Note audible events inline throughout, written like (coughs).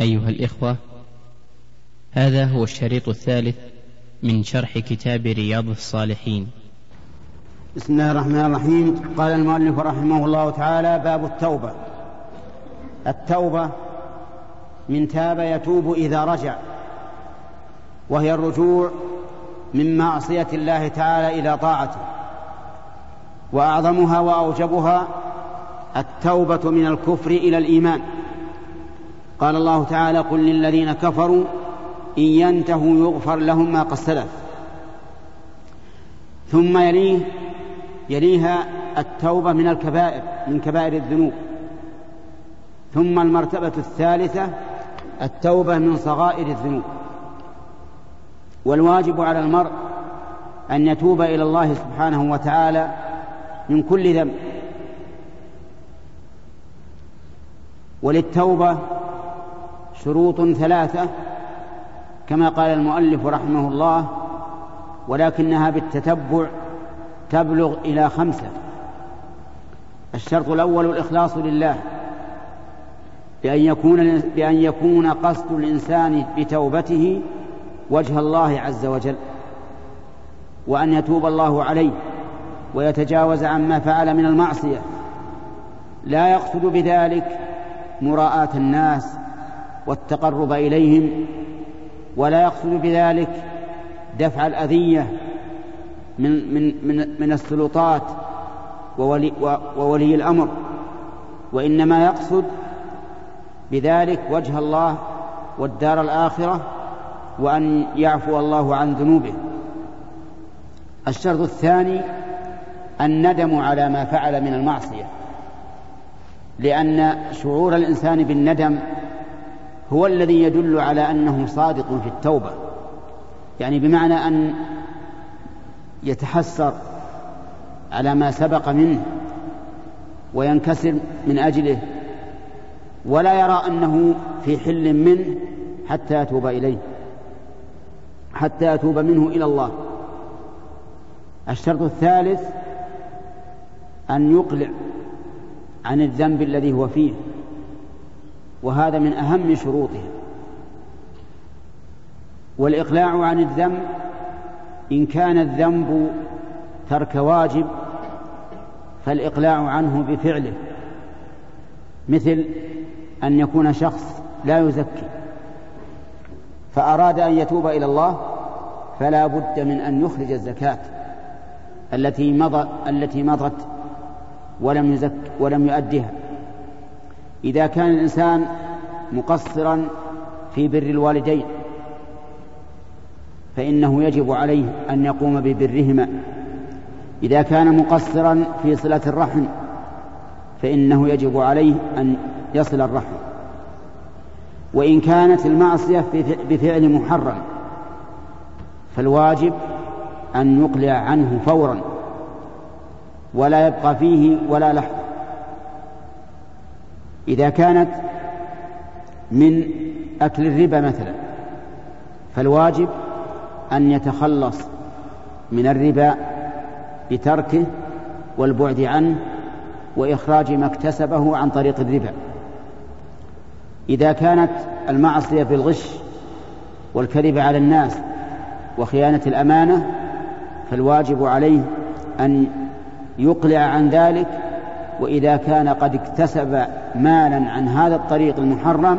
أيها الإخوة هذا هو الشريط الثالث من شرح كتاب رياض الصالحين. بسم الله الرحمن الرحيم. قال المؤلف رحمه الله تعالى باب التوبة. التوبة من تاب يتوب إذا رجع وهي الرجوع من معصية الله تعالى إلى طاعته. وأعظمها وأوجبها التوبة من الكفر إلى الإيمان. قال الله تعالى قل للذين كفروا إن ينتهوا يغفر لهم ما قد سلف. ثم يليه يليها التوبة من الكبائر من كبائر الذنوب. ثم المرتبة الثالثة التوبة من صغائر الذنوب. والواجب على المرء أن يتوب إلى الله سبحانه وتعالى من كل ذنب. وللتوبة شروط ثلاثة كما قال المؤلف رحمه الله ولكنها بالتتبع تبلغ إلى خمسة. الشرط الأول الإخلاص لله بأن يكون بأن يكون قصد الإنسان بتوبته وجه الله عز وجل وأن يتوب الله عليه ويتجاوز عما فعل من المعصية. لا يقصد بذلك مراءاة الناس والتقرب إليهم ولا يقصد بذلك دفع الأذية من من من من السلطات وولي وولي الأمر وإنما يقصد بذلك وجه الله والدار الآخرة وأن يعفو الله عن ذنوبه. الشرط الثاني الندم على ما فعل من المعصية لأن شعور الإنسان بالندم هو الذي يدل على أنه صادق في التوبة. يعني بمعنى أن يتحسر على ما سبق منه وينكسر من أجله ولا يرى أنه في حل منه حتى يتوب إليه حتى يتوب منه إلى الله. الشرط الثالث أن يقلع عن الذنب الذي هو فيه. وهذا من أهم شروطها والإقلاع عن الذنب إن كان الذنب ترك واجب فالإقلاع عنه بفعله. مثل أن يكون شخص لا يزكي فأراد أن يتوب إلى الله فلا بد من أن يخرج الزكاة التي مضى التي مضت ولم يزك ولم يؤدها. إذا كان الإنسان مقصرا في بر الوالدين فإنه يجب عليه أن يقوم ببرهما. إذا كان مقصرا في صلة الرحم فإنه يجب عليه أن يصل الرحم. وإن كانت المعصية بفعل محرم فالواجب أن يقلع عنه فورا ولا يبقى فيه ولا لحظة إذا كانت من أكل الربا مثلا فالواجب أن يتخلص من الربا بتركه والبعد عنه وإخراج ما اكتسبه عن طريق الربا. إذا كانت المعصية بالغش والكذب على الناس وخيانة الأمانة فالواجب عليه أن يقلع عن ذلك وإذا كان قد اكتسب مالا عن هذا الطريق المحرم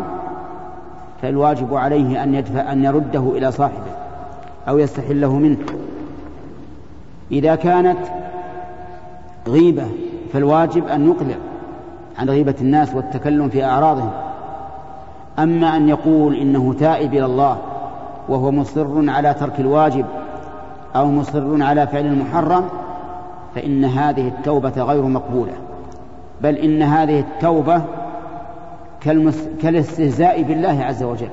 فالواجب عليه أن يدفع أن يرده إلى صاحبه أو يستحله منه. إذا كانت غيبة فالواجب أن يقلع عن غيبة الناس والتكلم في أعراضهم. أما أن يقول إنه تائب إلى الله وهو مصر على ترك الواجب أو مصر على فعل المحرم فإن هذه التوبة غير مقبولة. بل إن هذه التوبة. كالاستهزاء بالله عز وجل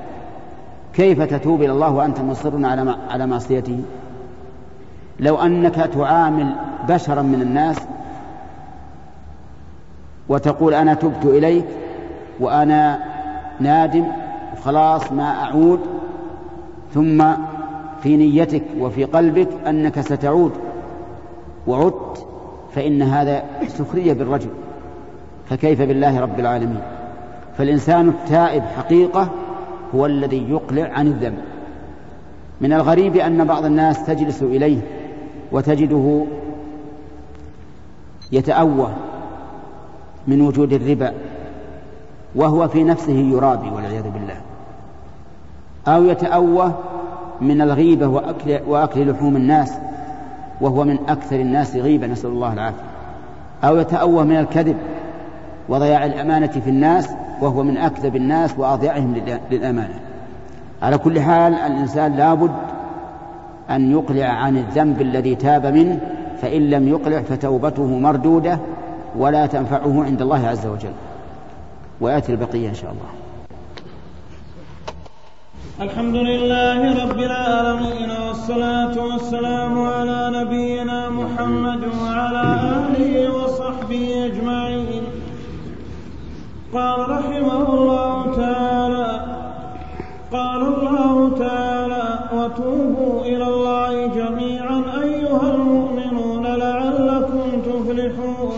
كيف تتوب إلى الله وأنت مصر على. على معصيته لو أنك تعامل بشرا من الناس وتقول أنا تبت إليك وأنا نادم خلاص ما أعود ثم في نيتك وفي قلبك أنك ستعود وعدت فإن هذا سخرية بالرجل فكيف بالله رب العالمين؟ فالإنسان التائب حقيقة هو الذي يقلع عن الذنب. من الغريب أن بعض الناس تجلس إليه وتجده يتأوه من وجود الربا وهو في نفسه يرابي والعياذ بالله. أو يتأوه من الغيبة وأكل, وأكل لحوم الناس وهو من أكثر الناس غيبة نسأل الله العافية. أو يتأوه من الكذب وضياع الأمانة في الناس وهو من أكذب الناس وأضيعهم للأمانة. على كل حال الإنسان لابد أن يقلع عن الذنب الذي تاب منه فإن لم يقلع فتوبته مردودة ولا تنفعه عند الله عز وجل. ويأتي البقية إن شاء الله. الحمد لله رب العالمين والصلاة والسلام على نبينا محمد وعلى آله وصحبه أجمعين. قال رحمه الله تعالى قال الله تعالى وتوبوا إلى الله جميعا أيها المؤمنون لعلكم تفلحون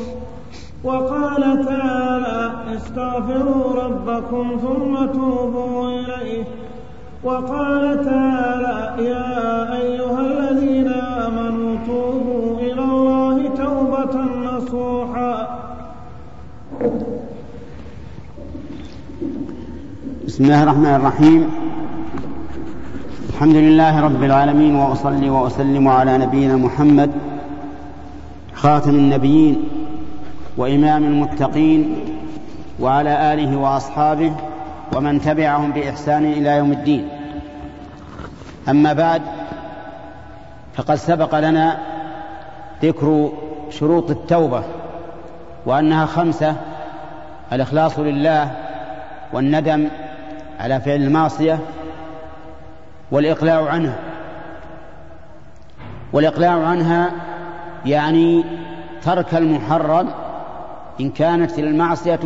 وقال تعالى استغفروا ربكم ثم توبوا إليه وقال تعالى يا أيها الذين آمنوا توبوا بسم الله الرحمن الرحيم. الحمد لله رب العالمين وأصلي وأسلم على نبينا محمد خاتم النبيين وإمام المتقين وعلى آله وأصحابه ومن تبعهم بإحسان إلى يوم الدين. أما بعد فقد سبق لنا ذكر شروط التوبة وأنها خمسة الإخلاص لله والندم على فعل المعصية والإقلاع عنها. والإقلاع عنها يعني ترك المحرم إن كانت المعصية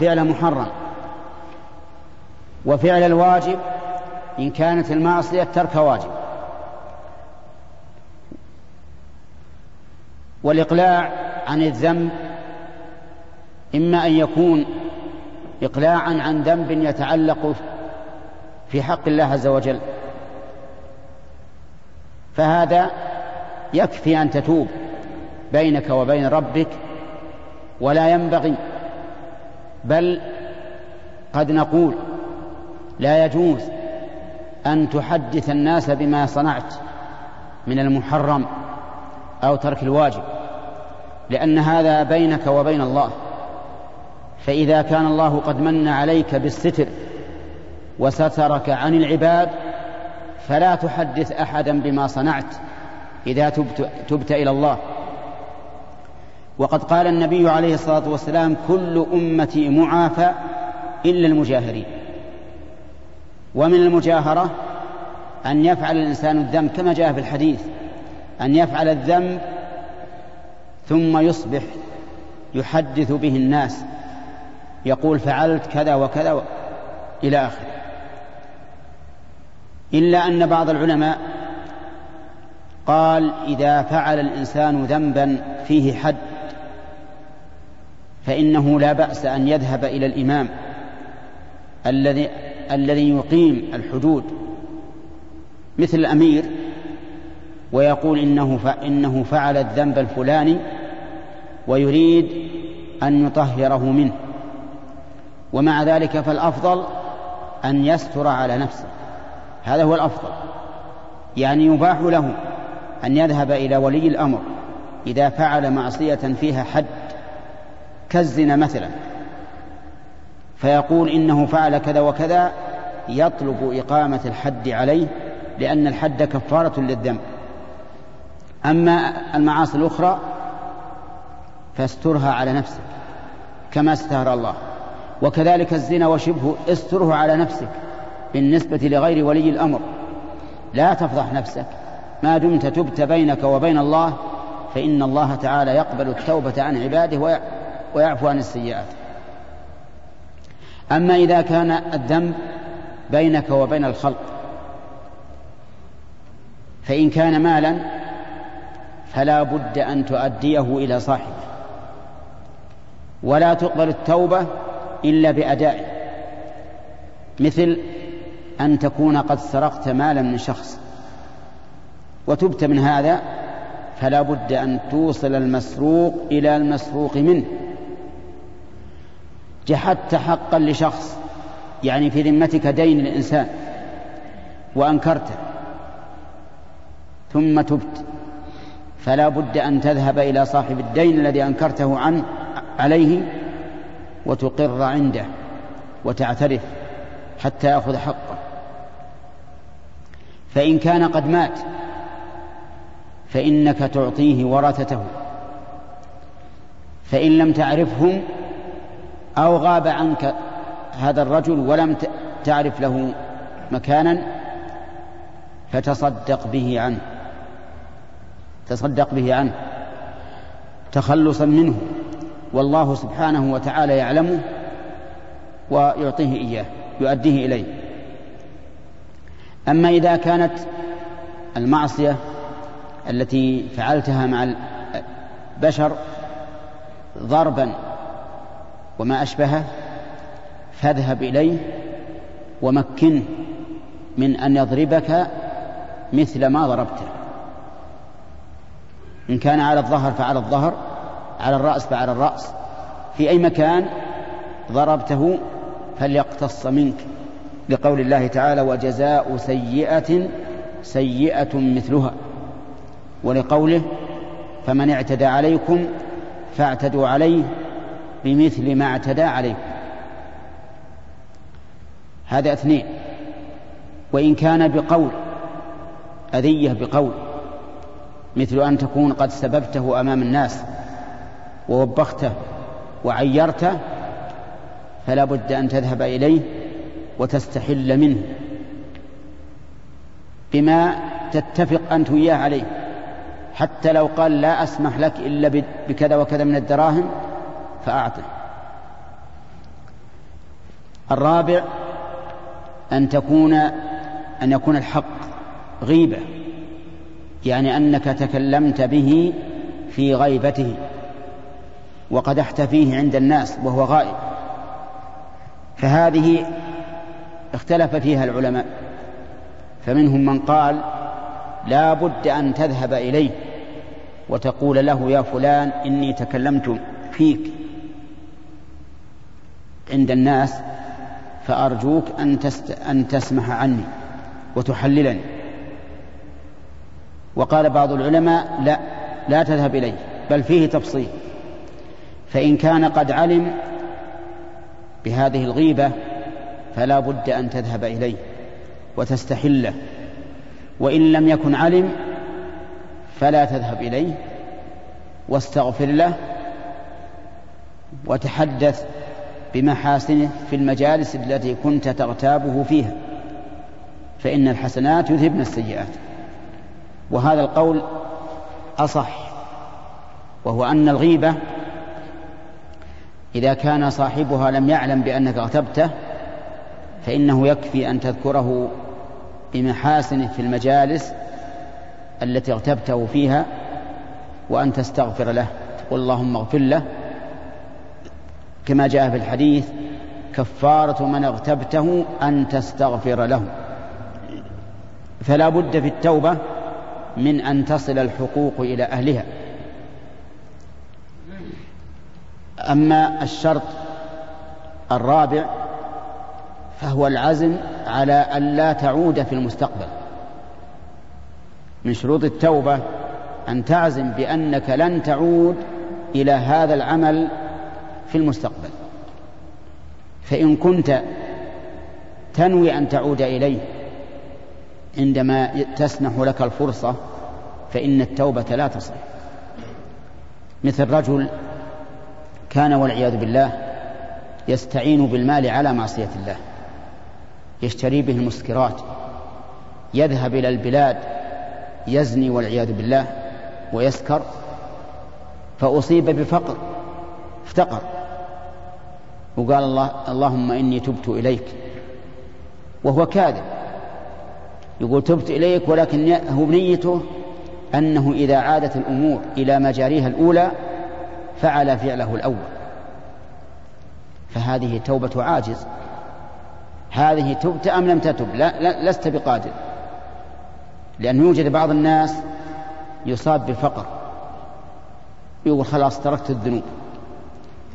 فعل محرم. وفعل الواجب إن كانت المعصية ترك واجب. والإقلاع عن الذنب إما أن يكون إقلاعا عن ذنب يتعلق في حق الله عز وجل. فهذا يكفي أن تتوب بينك وبين ربك ولا ينبغي بل قد نقول لا يجوز أن تحدث الناس بما صنعت من المحرم أو ترك الواجب لأن هذا بينك وبين الله. فإذا كان الله قد من عليك بالستر وسترك عن العباد فلا تحدث أحدا بما صنعت إذا تبت, تبت إلى الله. وقد قال النبي عليه الصلاة والسلام كل أمتي معافى إلا المجاهرين. ومن المجاهرة أن يفعل الإنسان الذنب كما جاء في الحديث أن يفعل الذنب ثم يصبح يحدث به الناس يقول فعلت كذا وكذا إلى آخره. إلا أن بعض العلماء قال إذا فعل الإنسان ذنبا فيه حد فإنه لا بأس أن يذهب إلى الإمام الذي الذي يقيم الحدود مثل الأمير ويقول إنه إنه فعل الذنب الفلاني ويريد أن يطهره منه ومع ذلك فالأفضل أن يستر على نفسه هذا هو الأفضل. يعني يباح له أن يذهب إلى ولي الأمر إذا فعل معصية فيها حد كالزنا مثلا. فيقول إنه فعل كذا وكذا يطلب إقامة الحد عليه لأن الحد كفارة للذنب. أما المعاصي الأخرى فاسترها على نفسك كما استهر الله. وكذلك الزنا وشبهه استره على نفسك بالنسبة لغير ولي الأمر. لا تفضح نفسك. ما دمت تبت بينك وبين الله فإن الله تعالى يقبل التوبة عن عباده ويعفو عن السيئات. أما إذا كان الذنب بينك وبين الخلق فإن كان مالا فلا بد أن تؤديه إلى صاحبه. ولا تقبل التوبة إلا بأدائه مثل أن تكون قد سرقت مالا من شخص وتبت من هذا فلا بد أن توصل المسروق إلى المسروق منه. جحدت حقا لشخص يعني في ذمتك دين الإنسان وأنكرته ثم تبت. فلا بد أن تذهب إلى صاحب الدين الذي أنكرته عنه عليه وتقر عنده وتعترف حتى يأخذ حقه. فإن كان قد مات فإنك تعطيه ورثته. فإن لم تعرفهم أو غاب عنك هذا الرجل ولم تعرف له مكانا فتصدق به عنه. تصدق به عنه. تخلصا منه. والله سبحانه وتعالى يعلمه ويعطيه إياه يؤديه إليه. أما إذا كانت المعصية التي فعلتها مع البشر ضربا وما أشبهه فاذهب إليه ومكنه من أن يضربك مثل ما ضربته. إن كان على الظهر فعلى الظهر على الرأس فعلى الرأس. في أي مكان ضربته فليقتص منك. لقول الله تعالى وجزاء سيئة سيئة مثلها. ولقوله فمن اعتدى عليكم فاعتدوا عليه بمثل ما اعتدى عليكم. هذا اثنين. وإن كان بقول أذية بقول مثل أن تكون قد سببته أمام الناس ووبخته وعيرته فلا بد أن تذهب إليه وتستحل منه بما تتفق أنت وياه عليه. حتى لو قال لا أسمح لك إلا بكذا وكذا من الدراهم فأعطه. الرابع أن تكون أن يكون الحق غيبة. يعني أنك تكلمت به في غيبته وقدحت فيه عند الناس وهو غائب. فهذه اختلف فيها العلماء. فمنهم من قال لا بد أن تذهب إليه وتقول له يا فلان إني تكلمت فيك عند الناس فأرجوك أن, تست... أن تسمح عني وتحللني. وقال بعض العلماء لا لا تذهب إليه بل فيه تفصيل. فإن كان قد علم بهذه الغيبة فلا بد أن تذهب إليه وتستحله. وإن لم يكن علم فلا تذهب إليه واستغفر له وتحدث بمحاسنه في المجالس التي كنت تغتابه فيها فإن الحسنات يذهبن السيئات. وهذا القول أصح وهو أن الغيبة إذا كان صاحبها لم يعلم بأنك اغتبته فإنه يكفي أن تذكره بمحاسنه في المجالس التي اغتبته فيها وأن تستغفر له تقول اللهم اغفر له. كما جاء في الحديث كفارة من اغتبته أن تستغفر له. فلا بد في التوبة من أن تصل الحقوق إلى أهلها. أما الشرط الرابع فهو العزم على أن لا تعود في المستقبل. من شروط التوبة أن تعزم بأنك لن تعود إلى هذا العمل في المستقبل. فإن كنت تنوي أن تعود إليه عندما تسنح لك الفرصة فإن التوبة لا تصح مثل رجل كان والعياذ بالله يستعين بالمال على معصية الله. يشتري به المسكرات يذهب إلى البلاد يزني والعياذ بالله ويسكر فأصيب بفقر افتقر. وقال الله اللهم إني تبت إليك وهو كاذب. يقول تبت إليك ولكن هو بنيته أنه إذا عادت الأمور إلى مجاريها الأولى فعل فعله الأول. فهذه توبة عاجز. هذه تبت أم لم تتب؟ لا, لا لست بقادر. لأن يوجد بعض الناس يصاب بالفقر. يقول خلاص تركت الذنوب.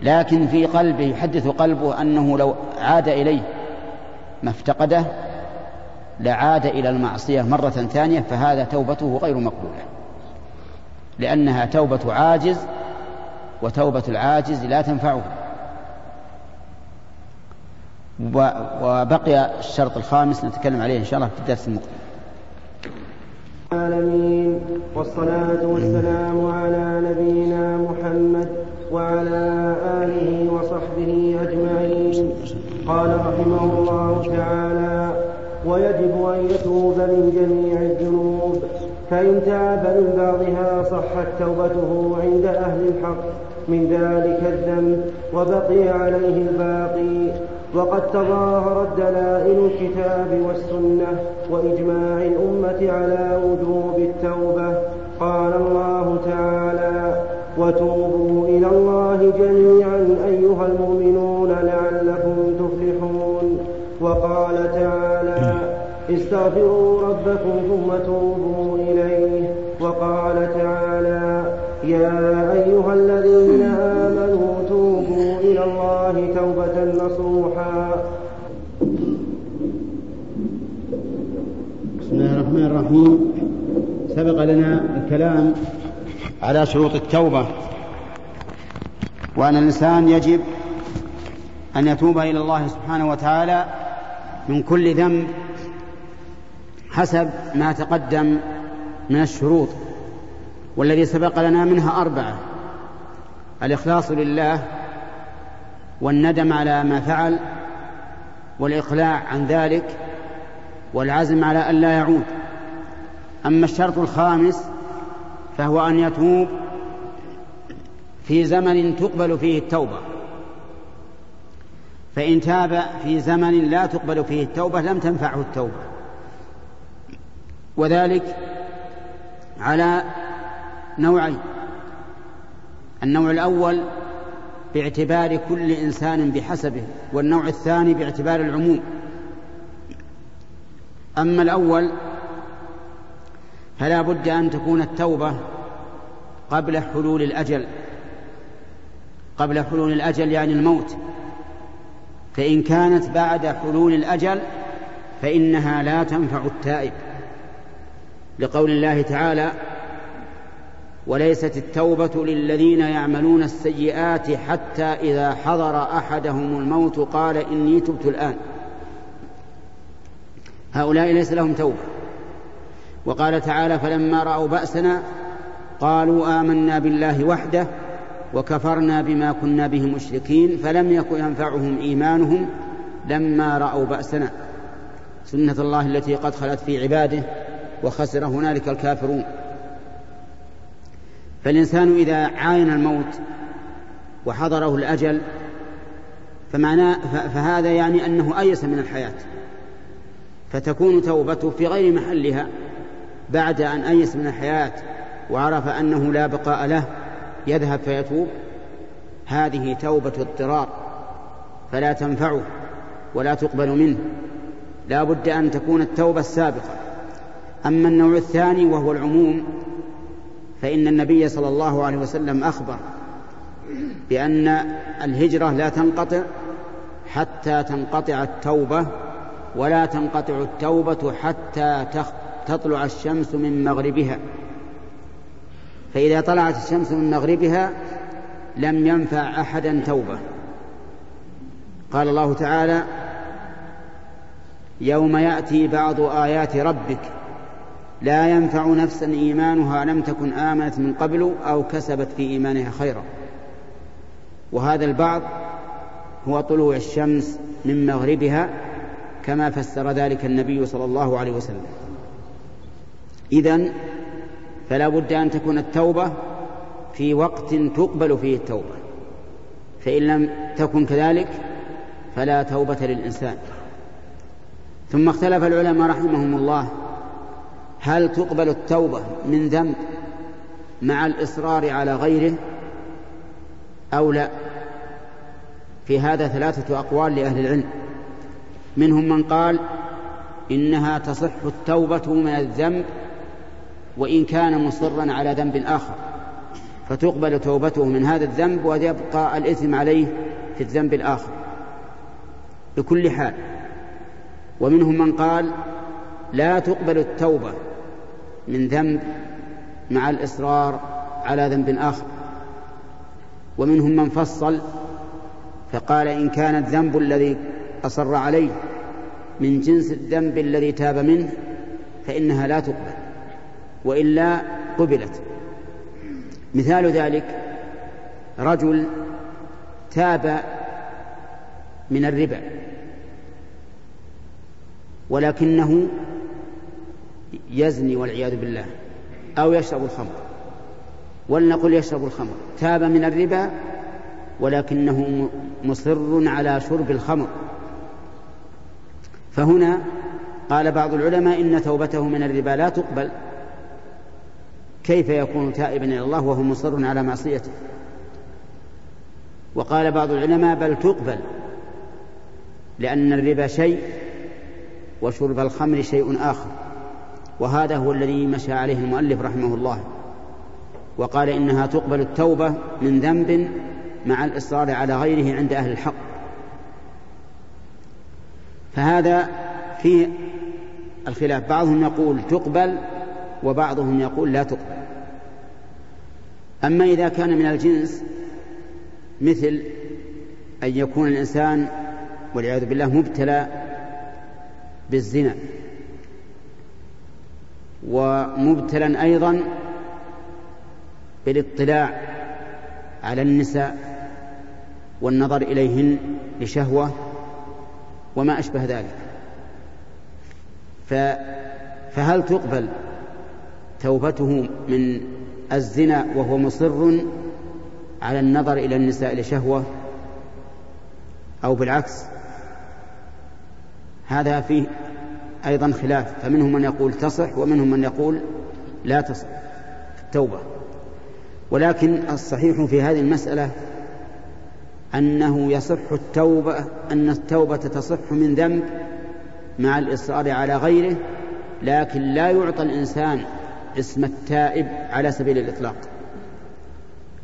لكن في قلبه يحدث قلبه أنه لو عاد إليه ما افتقده لعاد إلى المعصية مرة ثانية فهذا توبته غير مقبولة. لأنها توبة عاجز وتوبة العاجز لا تنفعه. وبقي الشرط الخامس نتكلم عليه إن شاء الله في الدرس المقبل العالمين والصلاة والسلام على نبينا محمد وعلى آله وصحبه أجمعين. قال رحمه الله تعالى ويجب أن يتوب من جميع الذنوب فإن تاب من بعضها صحت توبته عند أهل الحق. من ذلك الذنب وبقي عليه الباقي. وقد تظاهرت دلائل الكتاب والسنة وإجماع الأمة على وجوب التوبة. قال الله تعالى وتوبوا إلى الله جميعا أيها المؤمنون لعلكم تفلحون وقال تعالى استغفروا ربكم ثم توبوا إليه وقال تعالى يا أيها الذين آمنوا توبوا إلى الله توبة نصوحا بسم الله الرحمن الرحيم. سبق لنا الكلام على شروط التوبة. وأن الإنسان يجب أن يتوب إلى الله سبحانه وتعالى من كل ذنب حسب ما تقدم من الشروط. والذي سبق لنا منها أربعة الإخلاص لله والندم على ما فعل والإقلاع عن ذلك والعزم على أن لا يعود. أما الشرط الخامس فهو أن يتوب في زمن تقبل فيه التوبة. فإن تاب في زمن لا تقبل فيه التوبة لم تنفعه التوبة. وذلك على نوعين. النوع الأول باعتبار كل إنسان بحسبه والنوع الثاني باعتبار العموم. أما الأول فلا بد أن تكون التوبة قبل حلول الأجل. قبل حلول الأجل يعني الموت. فإن كانت بعد حلول الأجل فإنها لا تنفع التائب. لقول الله تعالى وليست التوبة للذين يعملون السيئات حتى إذا حضر أحدهم الموت قال إني تبت الآن. هؤلاء ليس لهم توبة. وقال تعالى فلما رأوا بأسنا قالوا آمنا بالله وحده وكفرنا بما كنا به مشركين فلم يكن ينفعهم إيمانهم لما رأوا بأسنا. سنة الله التي قد خلت في عباده وخسر هنالك الكافرون. فالإنسان إذا عاين الموت وحضره الأجل فمعناه فهذا يعني أنه أيس من الحياة. فتكون توبته في غير محلها. بعد أن أيس من الحياة وعرف أنه لا بقاء له يذهب فيتوب. هذه توبة اضطرار فلا تنفعه ولا تقبل منه. لا بد أن تكون التوبة السابقة. أما النوع الثاني وهو العموم فإن النبي صلى الله عليه وسلم أخبر بأن الهجرة لا تنقطع حتى تنقطع التوبة ولا تنقطع التوبة حتى تطلع الشمس من مغربها. فإذا طلعت الشمس من مغربها لم ينفع أحدا توبة. قال الله تعالى يوم يأتي بعض آيات ربك لا ينفع نفسا إيمانها لم تكن آمنت من قبل أو كسبت في إيمانها خيرا. وهذا البعض هو طلوع الشمس من مغربها كما فسر ذلك النبي صلى الله عليه وسلم. إذن فلا بد أن تكون التوبة في وقت تقبل فيه التوبة. فإن لم تكن كذلك فلا توبة للإنسان. ثم اختلف العلماء رحمهم الله هل تقبل التوبة من ذنب مع الإصرار على غيره أو لا؟ في هذا ثلاثة أقوال لأهل العلم. منهم من قال إنها تصح التوبة من الذنب وإن كان مصرا على ذنب آخر فتقبل توبته من هذا الذنب ويبقى الإثم عليه في الذنب الآخر. بكل حال ومنهم من قال لا تقبل التوبة من ذنب مع الإصرار على ذنب آخر. ومنهم من فصل فقال إن كان الذنب الذي أصر عليه من جنس الذنب الذي تاب منه فإنها لا تقبل. وإلا قبلت. مثال ذلك رجل تاب من الربا ولكنه يزني والعياذ بالله أو يشرب الخمر. ولنقل يشرب الخمر. تاب من الربا ولكنه مصر على شرب الخمر. فهنا قال بعض العلماء إن توبته من الربا لا تقبل. كيف يكون تائبا إلى الله وهو مصر على معصيته؟ وقال بعض العلماء بل تقبل لأن الربا شيء وشرب الخمر شيء آخر وهذا هو الذي مشى عليه المؤلف رحمه الله. وقال إنها تقبل التوبة من ذنب مع الإصرار على غيره عند أهل الحق. فهذا فيه الخلاف. بعضهم يقول تقبل وبعضهم يقول لا تقبل. أما إذا كان من الجنس مثل أن يكون الإنسان والعياذ بالله مبتلى بالزنا ومبتلا أيضا بالاطلاع على النساء والنظر إليهن لشهوة وما أشبه ذلك. فهل تقبل توبته من الزنا وهو مصر على النظر إلى النساء لشهوة أو بالعكس. هذا فيه أيضا خلاف. فمنهم من يقول تصح ومنهم من يقول لا تصح التوبة. ولكن الصحيح في هذه المسألة أنه يصح التوبة أن التوبة تصح من ذنب مع الإصرار على غيره لكن لا يعطى الإنسان اسم التائب على سبيل الإطلاق.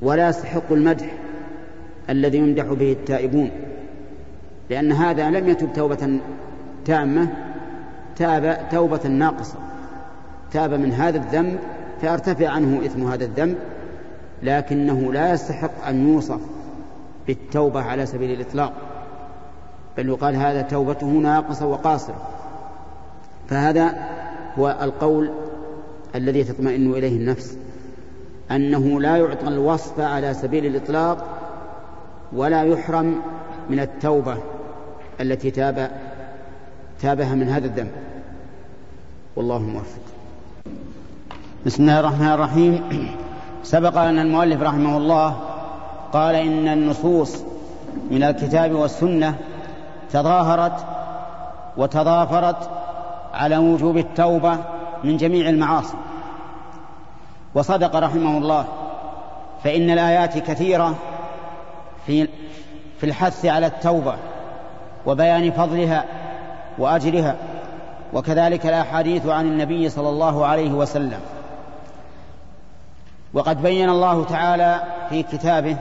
ولا يستحق المدح الذي يمدح به التائبون لأن هذا لم يتب توبة تامة تاب توبة ناقصة. تاب من هذا الذنب فيرتفع عنه إثم هذا الذنب لكنه لا يستحق أن يوصف بالتوبة على سبيل الإطلاق. بل يقال هذا توبته ناقصة وقاصرة. فهذا هو القول الذي تطمئن إليه النفس أنه لا يعطى الوصف على سبيل الإطلاق ولا يحرم من التوبة التي تاب تابها من هذا الذنب والله موفق. بسم الله الرحمن الرحيم. سبق أن المؤلف رحمه الله قال إن النصوص من الكتاب والسنة تظاهرت وتضافرت على وجوب التوبة من جميع المعاصي. وصدق رحمه الله فإن الآيات كثيرة في في الحث على التوبة وبيان فضلها وأجرها وكذلك الأحاديث عن النبي صلى الله عليه وسلم. وقد بين الله تعالى في كتابه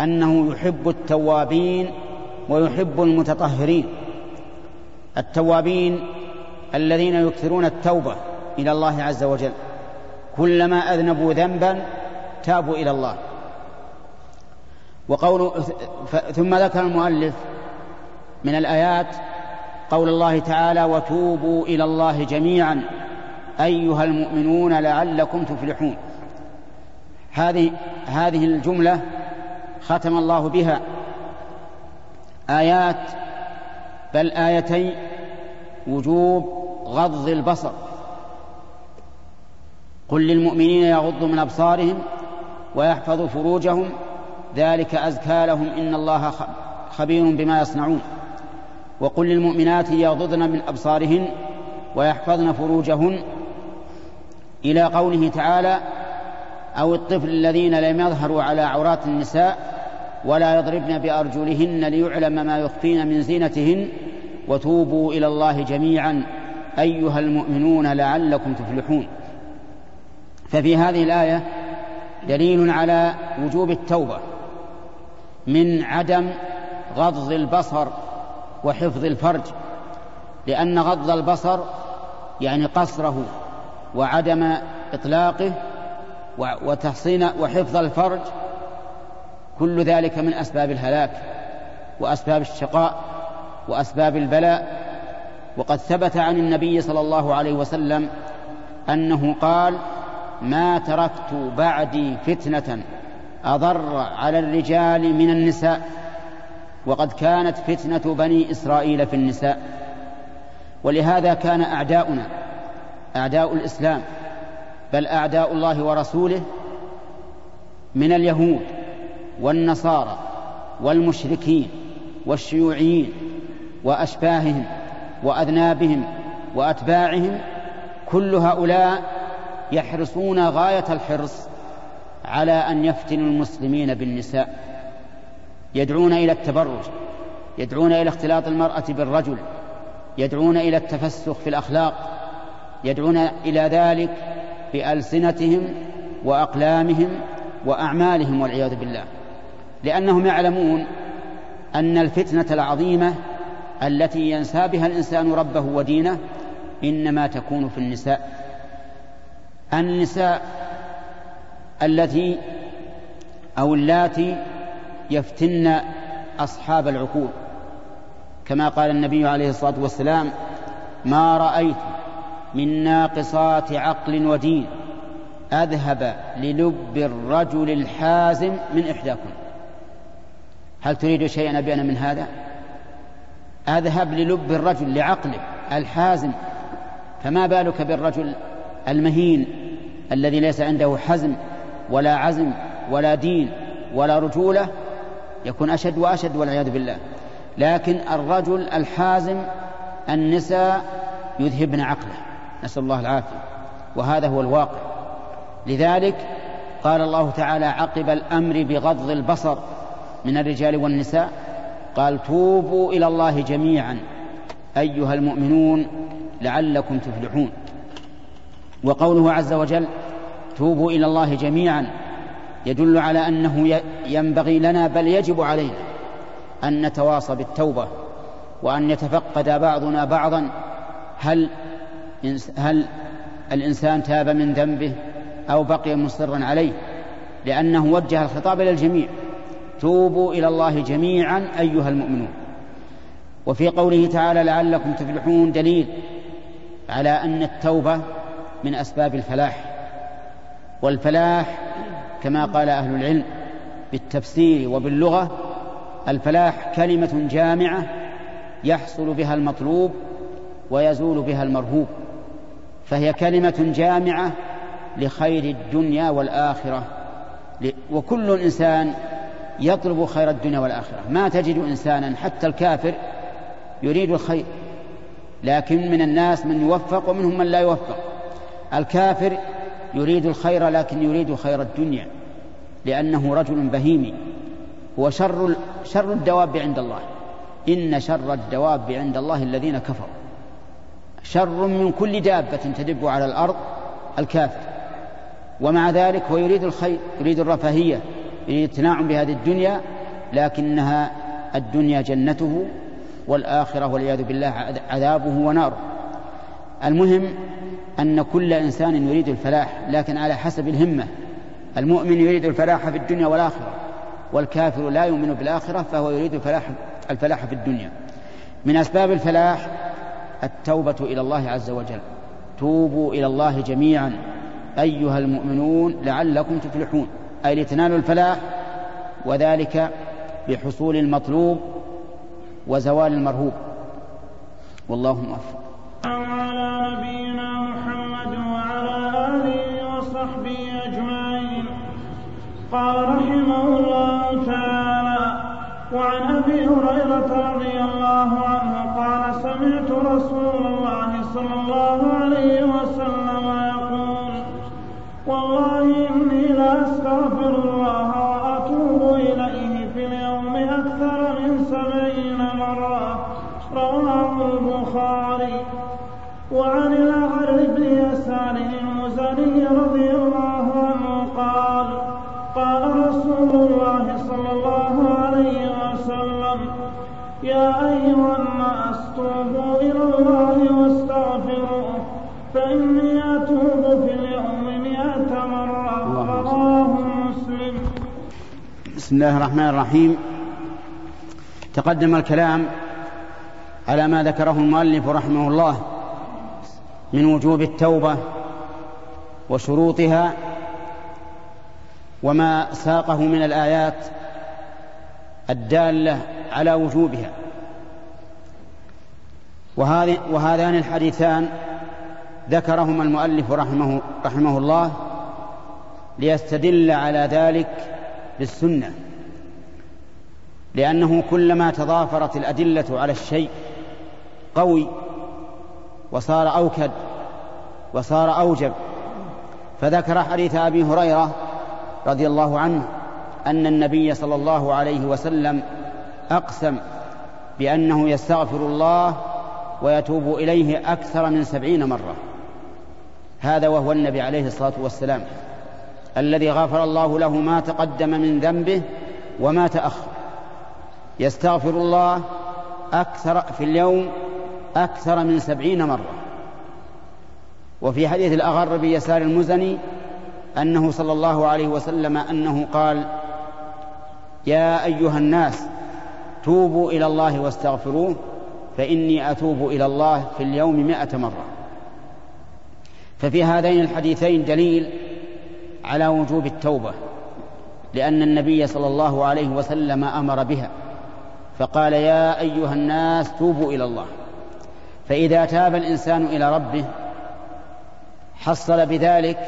أنه يحب التوابين ويحب المتطهرين. التوابين الذين يكثرون التوبة إلى الله عز وجل. كلما أذنبوا ذنبا تابوا إلى الله. وقول ثم ذكر المؤلف من الآيات قول الله تعالى وتوبوا إلى الله جميعا أيها المؤمنون لعلكم تفلحون. هذه هذه الجملة ختم الله بها. آيات بل آيتين وجوب غض البصر. قل للمؤمنين يغضوا من أبصارهم ويحفظوا فروجهم ذلك أزكى لهم إن الله خبير بما يصنعون. وقل للمؤمنات يغضضن من أبصارهن ويحفظن فروجهن. إلى قوله تعالى أو الطفل الذين لم يظهروا على عورات النساء ولا يضربن بأرجلهن ليعلم ما يخفين من زينتهن وتوبوا إلى الله جميعا. أيها المؤمنون لعلكم تفلحون. ففي هذه الآية دليل على وجوب التوبة من عدم غض البصر وحفظ الفرج لأن غض البصر يعني قصره وعدم إطلاقه وتحصين وحفظ الفرج كل ذلك من أسباب الهلاك وأسباب الشقاء وأسباب البلاء وقد ثبت عن النبي صلى الله عليه وسلم أنه قال ما تركت بعدي فتنة أضر على الرجال من النساء وقد كانت فتنة بني إسرائيل في النساء. ولهذا كان أعداؤنا أعداء الإسلام بل أعداء الله ورسوله من اليهود والنصارى والمشركين والشيوعيين وأشباههم وأذنابهم وأتباعهم كل هؤلاء يحرصون غاية الحرص على أن يفتنوا المسلمين بالنساء. يدعون إلى التبرج يدعون إلى اختلاط المرأة بالرجل يدعون إلى التفسخ في الأخلاق يدعون إلى ذلك بألسنتهم وأقلامهم وأعمالهم والعياذ بالله. لأنهم يعلمون أن الفتنة العظيمة التي ينسى بها الإنسان ربه ودينه إنما تكون في النساء. النساء التي أو اللاتي يفتن أصحاب العقول. كما قال النبي عليه الصلاة والسلام ما رأيت من ناقصات عقل ودين أذهب للب الرجل الحازم من إحداكم. هل تريد شيئا أبين من هذا؟ أذهب للب الرجل لعقله الحازم فما بالك بالرجل المهين الذي ليس عنده حزم ولا عزم ولا دين ولا رجولة؟ يكون أشد وأشد والعياذ بالله. لكن الرجل الحازم النساء يذهبن عقله. نسأل الله العافية. وهذا هو الواقع. لذلك قال الله تعالى عقب الأمر بغض البصر من الرجال والنساء. قال توبوا إلى الله جميعا أيها المؤمنون لعلكم تفلحون. وقوله عز وجل توبوا إلى الله جميعا يدل على أنه ينبغي لنا بل يجب علينا أن نتواصى بالتوبة وأن يتفقد بعضنا بعضا. هل هل الإنسان تاب من ذنبه أو بقي مصرا عليه؟ لأنه وجه الخطاب إلى الجميع. توبوا إلى الله جميعا أيها المؤمنون. وفي قوله تعالى لعلكم تفلحون دليل على أن التوبة من أسباب الفلاح. والفلاح كما قال أهل العلم بالتفسير وباللغة الفلاح كلمة جامعة يحصل بها المطلوب ويزول بها المرهوب فهي كلمة جامعة لخير الدنيا والآخرة. وكل إنسان يطلب خير الدنيا والآخرة. ما تجد إنسانا حتى الكافر يريد الخير. لكن من الناس من يوفق ومنهم من لا يوفق. الكافر يريد الخير لكن يريد خير الدنيا. لأنه رجل بهيمي. هو شر شر الدواب عند الله. إن شر الدواب عند الله الذين كفروا. شر من كل دابة تدب على الأرض الكافر. ومع ذلك هو يريد الخير يريد الرفاهية. التناعم بهذه الدنيا لكنها الدنيا جنته والآخرة والعياذ بالله عذابه وناره المهم أن كل إنسان يريد الفلاح لكن على حسب الهمة. المؤمن يريد الفلاح في الدنيا والآخرة والكافر لا يؤمن بالآخرة فهو يريد الفلاح الفلاح في الدنيا. من أسباب الفلاح التوبة إلى الله عز وجل. توبوا إلى الله جميعا أيها المؤمنون لعلكم تفلحون. أي لتنالوا الفلاح وذلك بحصول المطلوب وزوال المرهوب. والله موفق. على نبينا محمد وعلى آله وصحبه أجمعين. قال رحمه الله تعالى وعن أبي هريرة رضي الله عنه قال سمعت رسول الله صلى الله عليه وسلم يقول والله اني لاستغفر الله وأتوب إليه في اليوم أكثر من سبعين مرة. رواه وعن الأعر بن يسار المزني رضي الله عنه قال قال رسول الله صلى الله عليه وسلم يا أيها الناس توبوا بسم الله الرحمن الرحيم. تقدم الكلام على ما ذكره المؤلف رحمه الله من وجوب التوبة وشروطها وما ساقه من الآيات الدالة على وجوبها. وهذان الحديثان ذكرهما المؤلف رحمه, رحمه الله ليستدل على ذلك بالسنة لأنه كلما تضافرت الأدلة على الشيء قوي وصار أوكد وصار أوجب. فذكر حديث أبي هريرة رضي الله عنه أن النبي صلى الله عليه وسلم أقسم بأنه يستغفر الله ويتوب إليه أكثر من سبعين مرة. هذا وهو النبي عليه الصلاة والسلام. الذي غفر الله له ما تقدم من ذنبه وما تأخر. يستغفر الله أكثر في اليوم أكثر من سبعين مرة. وفي حديث الأغر بيسار المزني أنه صلى الله عليه وسلم أنه قال يا أيها الناس توبوا إلى الله واستغفروه فإني أتوب إلى الله في اليوم مئة مرة. ففي هذين الحديثين دليل على وجوب التوبة لأن النبي صلى الله عليه وسلم أمر بها فقال يا أيها الناس توبوا إلى الله. فإذا تاب الإنسان إلى ربه حصل بذلك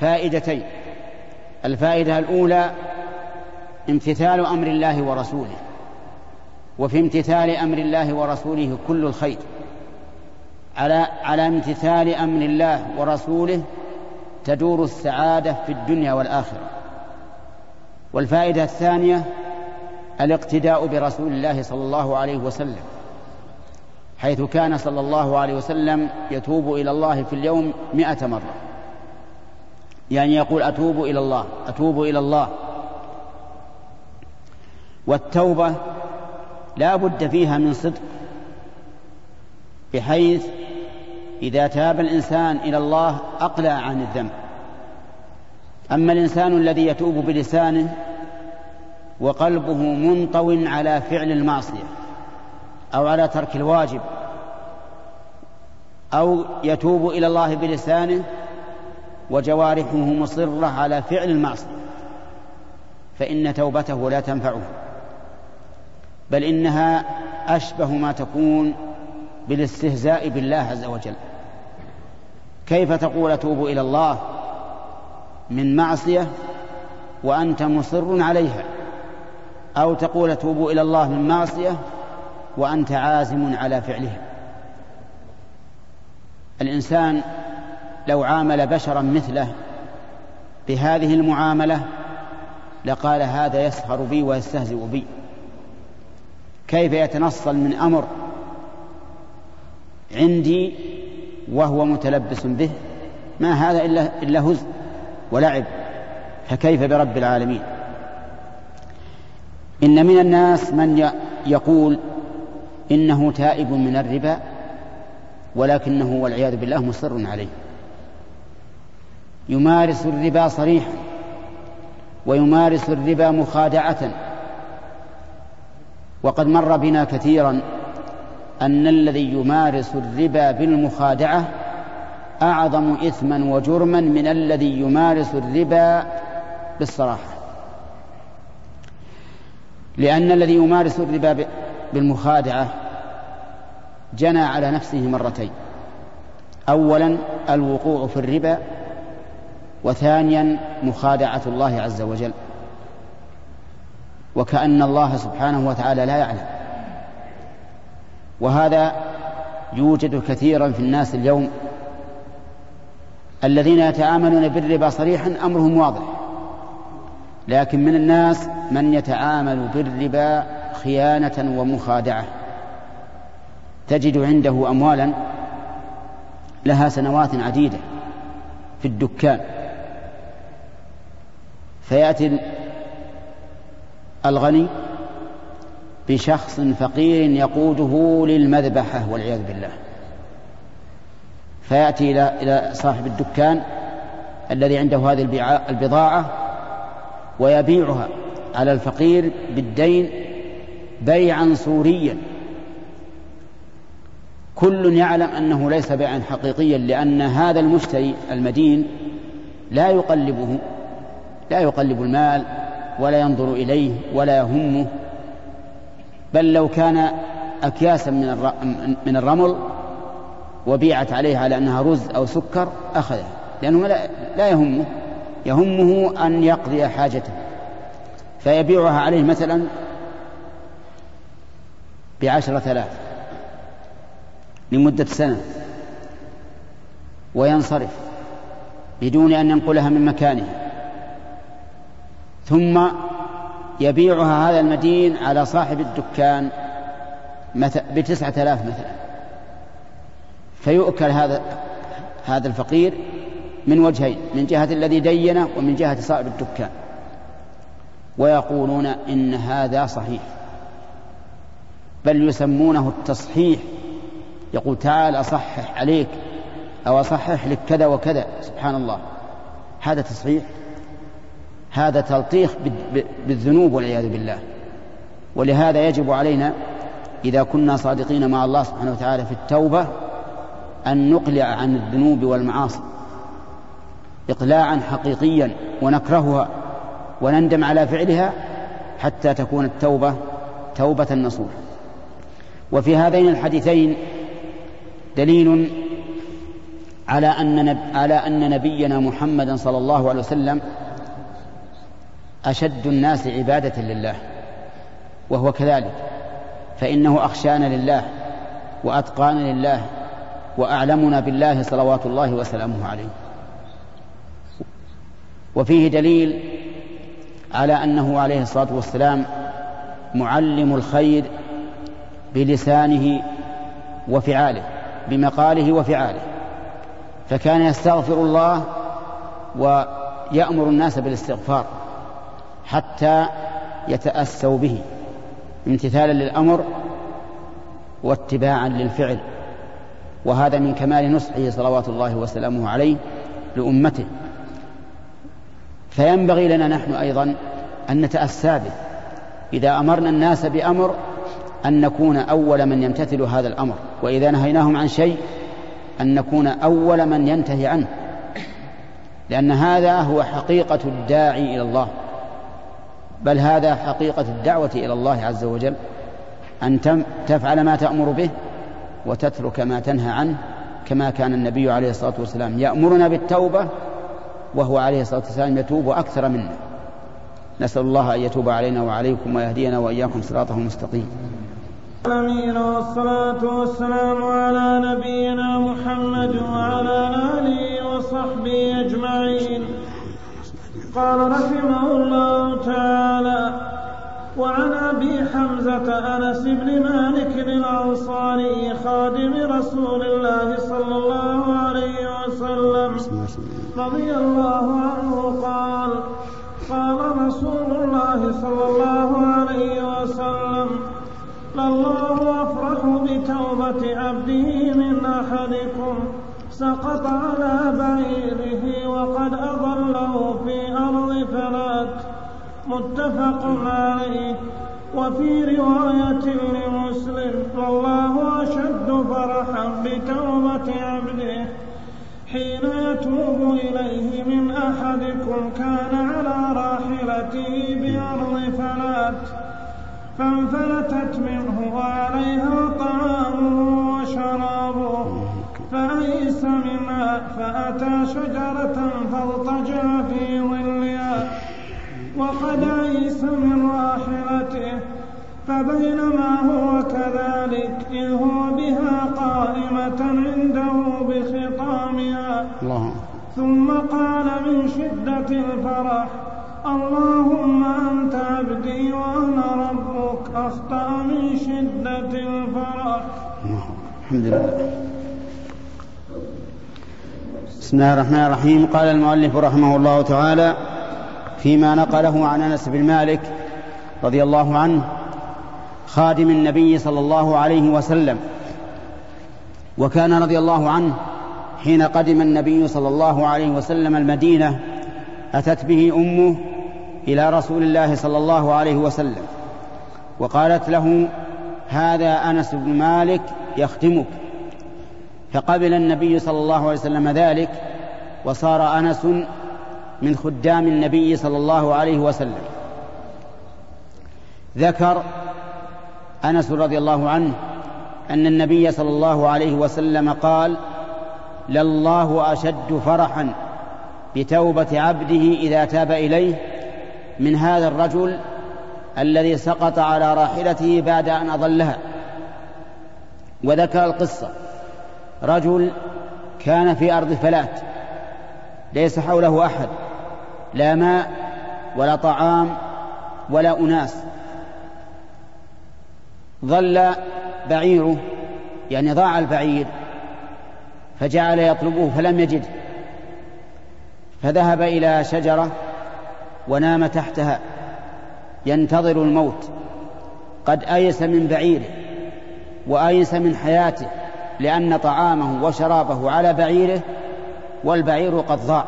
فائدتين. الفائدة الأولى امتثال أمر الله ورسوله وفي امتثال أمر الله ورسوله كل الخير. على على امتثال أمر الله ورسوله تدور السعادة في الدنيا والآخرة. والفائدة الثانية الاقتداء برسول الله صلى الله عليه وسلم حيث كان صلى الله عليه وسلم يتوب إلى الله في اليوم مئة مرة. يعني يقول أتوب إلى الله أتوب إلى الله. والتوبة لا بد فيها من صدق بحيث إذا تاب الإنسان إلى الله أقلع عن الذنب. أما الإنسان الذي يتوب بلسانه وقلبه منطو على فعل المعصية أو على ترك الواجب أو يتوب إلى الله بلسانه وجوارحه مصرة على فعل المعصية فإن توبته لا تنفعه بل إنها أشبه ما تكون بالاستهزاء بالله عز وجل. كيف تقول أتوب إلى الله من معصية وأنت مصر عليها؟ أو تقول أتوب إلى الله من معصية وأنت عازم على فعلها؟ الإنسان لو عامل بشرا مثله بهذه المعاملة لقال هذا يسخر بي ويستهزئ بي. كيف يتنصل من أمر عندي وهو متلبس به ما هذا إلا, إلا هزء ولعب فكيف برب العالمين؟ إن من الناس من يقول إنه تائب من الربا ولكنه والعياذ بالله مصر عليه. يمارس الربا صريحا ويمارس الربا مخادعة وقد مر بنا كثيرا أن الذي يمارس الربا بالمخادعة أعظم إثما وجرما من الذي يمارس الربا بالصراحة. لأن الذي يمارس الربا بالمخادعة جنى على نفسه مرتين. أولا الوقوع في الربا وثانيا مخادعة الله عز وجل. وكأن الله سبحانه وتعالى لا يعلم. وهذا يوجد كثيرا في الناس اليوم الذين يتعاملون بالربا صريحا أمرهم واضح لكن من الناس من يتعامل بالربا خيانة ومخادعة. تجد عنده اموالا لها سنوات عديدة في الدكان. فيأتي الغني بشخص فقير يقوده للمذبحة والعياذ بالله. فيأتي إلى إلى صاحب الدكان الذي عنده هذه البضاعة ويبيعها على الفقير بالدين بيعا صوريا كل يعلم أنه ليس بيعا حقيقيا لأن هذا المشتري المدين لا يقلبه لا يقلب المال ولا ينظر إليه ولا يهمه. بل لو كان أكياسا من من الرمل وبيعت عليه على أنها رز أو سكر أخذها لأنه لا يهمه يهمه أن يقضي حاجته. فيبيعها عليه مثلا بعشرة آلاف لمدة سنة وينصرف بدون أن ينقلها من مكانها ثم يبيعها هذا المدين على صاحب الدكان بتسعة آلاف مثلا. فيؤكل هذا هذا الفقير من وجهين من جهة الذي دينه ومن جهة صاحب الدكان. ويقولون إن هذا صحيح. بل يسمونه التصحيح. يقول تعال أصحح عليك أو أصحح لك كذا وكذا. سبحان الله. هذا تصحيح؟ هذا تلطيخ بالذنوب والعياذ بالله. ولهذا يجب علينا إذا كنا صادقين مع الله سبحانه وتعالى في التوبة أن نقلع عن الذنوب والمعاصي إقلاعا حقيقيا ونكرهها ونندم على فعلها حتى تكون التوبة توبة نصوح وفي هذين الحديثين دليل على أن على أن نبينا محمدا صلى الله عليه وسلم أشد الناس عبادة لله وهو كذلك فإنه أخشانا لله وأتقانا لله وأعلمنا بالله صلوات الله وسلامه عليه. وفيه دليل على أنه عليه الصلاة والسلام معلم الخير بلسانه وفعاله بمقاله وفعاله. فكان يستغفر الله ويأمر الناس بالاستغفار. حتى يتأسوا به امتثالا للأمر واتباعا للفعل. وهذا من كمال نصحه صلوات الله وسلامه عليه لأمته. فينبغي لنا نحن أيضا أن نتأسى به. إذا أمرنا الناس بأمر أن نكون أول من يمتثل هذا الأمر. وإذا نهيناهم عن شيء أن نكون أول من ينتهي عنه. لأن هذا هو حقيقة الداعي إلى الله. بل هذا حقيقة الدعوة إلى الله عز وجل أن تفعل ما تأمر به وتترك ما تنهى عنه كما كان النبي عليه الصلاة والسلام يأمرنا بالتوبة وهو عليه الصلاة والسلام يتوب أكثر منا. نسأل الله أن يتوب علينا وعليكم ويهدينا وإياكم صراطه المستقيم. الأمين والصلاة والسلام على نبينا محمد وعلى آله وصحبه أجمعين. قال رحمه الله تعالى وعن أبي حمزة أنس بن مالك الأنصاري خادم رسول الله صلى الله عليه وسلم رضي الله عنه قال قال رسول الله صلى الله عليه وسلم لله أفرح بتوبة عبده من أحدكم. سقط على بعيره وقد أضله في أرض فلات متفق عليه. وفي رواية لمسلم والله أشد فرحا بتوبة عبده. حين يتوب إليه من أحدكم كان على راحلته بأرض فلات فانفلتت منه وعليها طعامه وشرابه. فأيس منها فأتى شجرة فاضطجع في ظلها. وقد أيس من راحلته فبينما هو كذلك إذ هو بها قائمة عنده بخطامها. الله. ثم قال من شدة الفرح اللهم أنت عبدي وأنا ربك أخطأ من شدة الفرح. الحمد لله. بسم الله الرحمن الرحيم. قال المؤلف رحمه الله تعالى فيما نقله عن أنس بن مالك رضي الله عنه خادم النبي صلى الله عليه وسلم. وكان رضي الله عنه حين قدم النبي صلى الله عليه وسلم المدينة أتت به أمه إلى رسول الله صلى الله عليه وسلم وقالت له هذا أنس بن مالك يختمك فقبل النبي صلى الله عليه وسلم ذلك وصار أنس من خدام النبي صلى الله عليه وسلم. ذكر أنس رضي الله عنه أن النبي صلى الله عليه وسلم قال لله أشد فرحا بتوبة عبده إذا تاب إليه من هذا الرجل الذي سقط على راحلته بعد أن أضلها. وذكر القصة. رجل كان في أرض فلات ليس حوله أحد لا ماء ولا طعام ولا أناس. ظل بعيره يعني ضاع البعير فجعل يطلبه فلم يجده. فذهب إلى شجرة ونام تحتها ينتظر الموت. قد آيس من بعيره وآيس من حياته. لأن طعامه وشرابه على بعيره والبعير قد ضاع.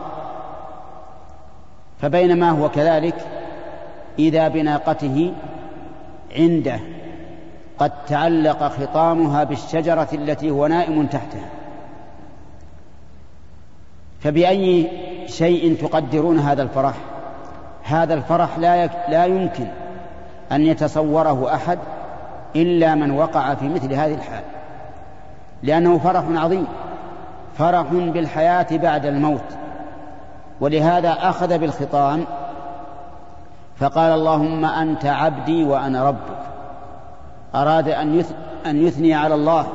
فبينما هو كذلك إذا بناقته عنده قد تعلق خطامها بالشجرة التي هو نائم تحتها. فبأي شيء تقدرون هذا الفرح؟ هذا الفرح لا لا يمكن أن يتصوره أحد إلا من وقع في مثل هذه الحال. لأنه فرح عظيم. فرح بالحياة بعد الموت. ولهذا أخذ بالخطام فقال اللهم أنت عبدي وأنا ربك. أراد أن أن يثني على الله.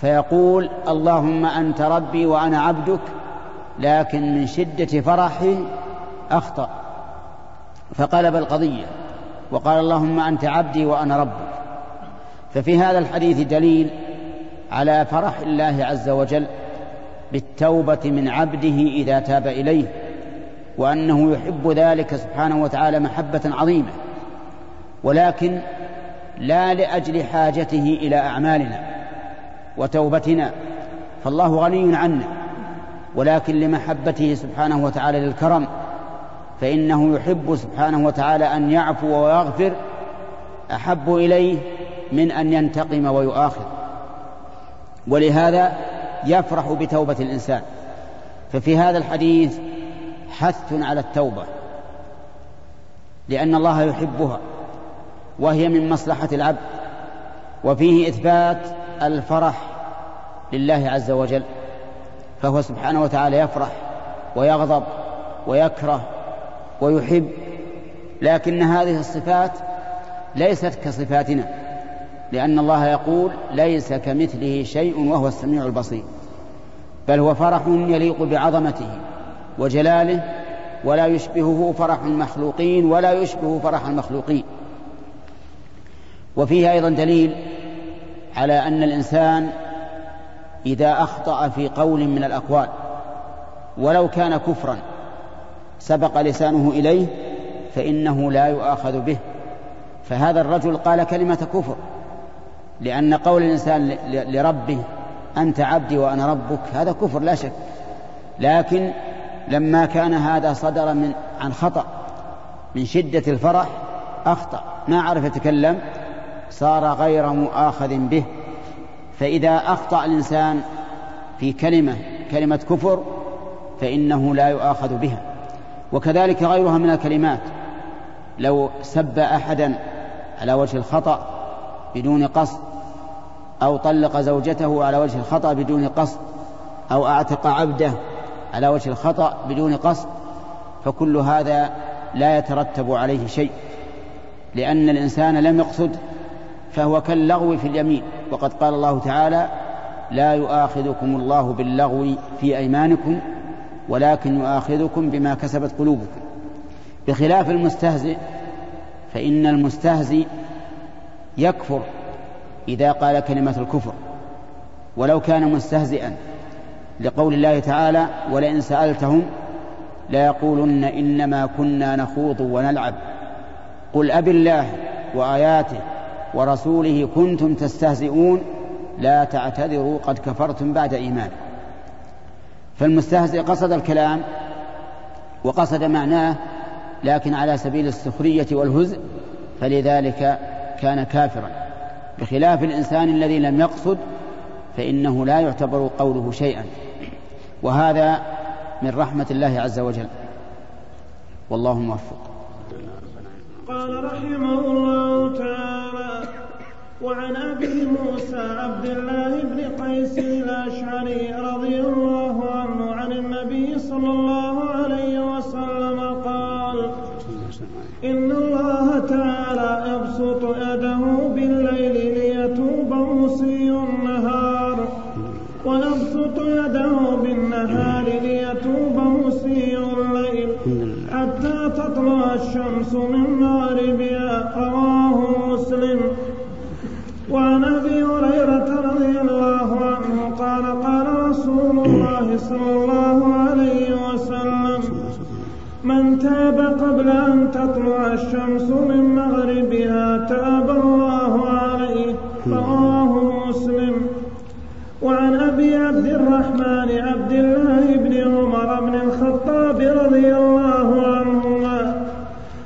فيقول اللهم أنت ربي وأنا عبدك لكن من شدة فرحه أخطأ. فقلب القضية وقال اللهم أنت عبدي وأنا ربك. ففي هذا الحديث دليل على فرح الله عز وجل بالتوبة من عبده إذا تاب إليه وأنه يحب ذلك سبحانه وتعالى محبة عظيمة ولكن لا لأجل حاجته إلى أعمالنا وتوبتنا فالله غني عنا ولكن لمحبته سبحانه وتعالى للكرم فإنه يحب سبحانه وتعالى أن يعفو ويغفر أحب إليه من أن ينتقم ويؤاخذ. ولهذا يفرح بتوبة الإنسان. ففي هذا الحديث حث على التوبة لأن الله يحبها وهي من مصلحة العبد وفيه إثبات الفرح لله عز وجل. فهو سبحانه وتعالى يفرح ويغضب ويكره ويحب لكن هذه الصفات ليست كصفاتنا. لأن الله يقول ليس كمثله شيء وهو السميع البصير بل هو فرح يليق بعظمته وجلاله ولا يشبهه فرح المخلوقين ولا يشبه فرح المخلوقين. وفيه أيضا دليل على أن الإنسان إذا أخطأ في قول من الأقوال ولو كان كفرا سبق لسانه إليه فإنه لا يؤاخذ به. فهذا الرجل قال كلمة كفر. لأن قول الإنسان لربه أنت عبدي وأنا ربك هذا كفر لا شك. لكن لما كان هذا صدر من عن خطأ من شدة الفرح أخطأ. ما عرف يتكلم صار غير مؤاخذ به. فإذا أخطأ الإنسان في كلمة كلمة كفر فإنه لا يؤاخذ بها. وكذلك غيرها من الكلمات. لو سب أحدا على وجه الخطأ بدون قصد أو طلق زوجته على وجه الخطأ بدون قصد أو أعتق عبده على وجه الخطأ بدون قصد فكل هذا لا يترتب عليه شيء لأن الإنسان لم يقصد فهو كاللغو في اليمين. وقد قال الله تعالى لا يؤاخذكم الله باللغو في أيمانكم ولكن يؤاخذكم بما كسبت قلوبكم. بخلاف المستهزئ فإن المستهزئ يكفر إذا قال كلمة الكفر. ولو كان مستهزئا لقول الله تعالى ولئن سألتهم ليقولن إنما كنا نخوض ونلعب قل أب الله وآياته ورسوله كنتم تستهزئون لا تعتذروا قد كفرتم بعد إيمان. فالمستهزئ قصد الكلام وقصد معناه لكن على سبيل السخرية والهزء فلذلك كان كافرا. بخلاف الإنسان الذي لم يقصد فإنه لا يعتبر قوله شيئا. وهذا من رحمة الله عز وجل. والله موفق. قال رحمه الله تعالى وعن أبي موسى عبد الله بن قيس الأشعري رضي الله عنه عن النبي صلى الله عليه وسلم قال إن الله تعالى يبسط يده بالليل ليتوب مسيء النهار. ويبسط يده بالنهار ليتوب مسيء الليل. حتى تطلع الشمس من مغربها رواه مسلم. وعن أبي هريرة رضي الله عنه قال قال رسول الله صلى الله عليه وسلم من تاب قبل أن تطلع الشمس من مغربها تاب الله عليه. رواه مسلم. وعن أبي عبد الرحمن عبد الله بن عمر بن الخطاب رضي الله عنهما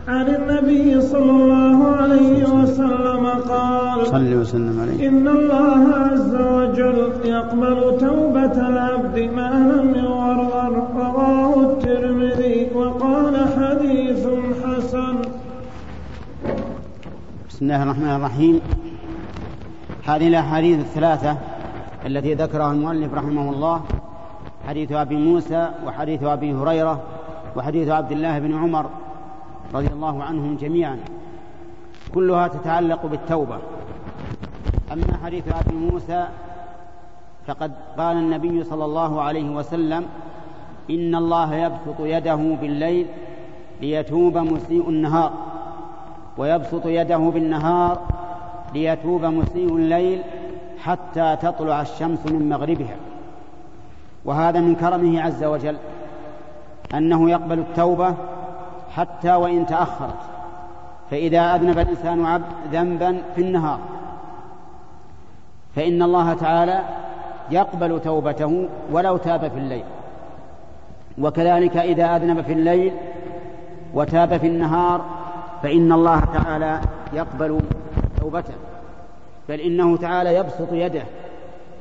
عن النبي صلى الله عليه وسلم قال صلى وسلم عليه. إن الله عز وجل يقبل توبة العبد ما لم يغرغر. رواه بسم الله الرحمن الرحيم. هذه الأحاديث الثلاثة التي ذكرها المؤلف رحمه الله حديث أبي موسى وحديث أبي هريرة وحديث عبد الله بن عمر رضي الله عنهم جميعا. كلها تتعلق بالتوبة. أما حديث أبي موسى فقد قال النبي صلى الله عليه وسلم إن الله يبسط يده بالليل ليتوب مسيء النهار. ويبسط يده بالنهار ليتوب مسيء الليل حتى تطلع الشمس من مغربها. وهذا من كرمه عز وجل أنه يقبل التوبة حتى وإن تأخرت فإذا أذنب الإنسان عبد ذنبا في النهار. فإن الله تعالى يقبل توبته ولو تاب في الليل. وكذلك إذا أذنب في الليل وتاب في النهار فإن الله تعالى يقبل توبته بل إنه تعالى يبسط يده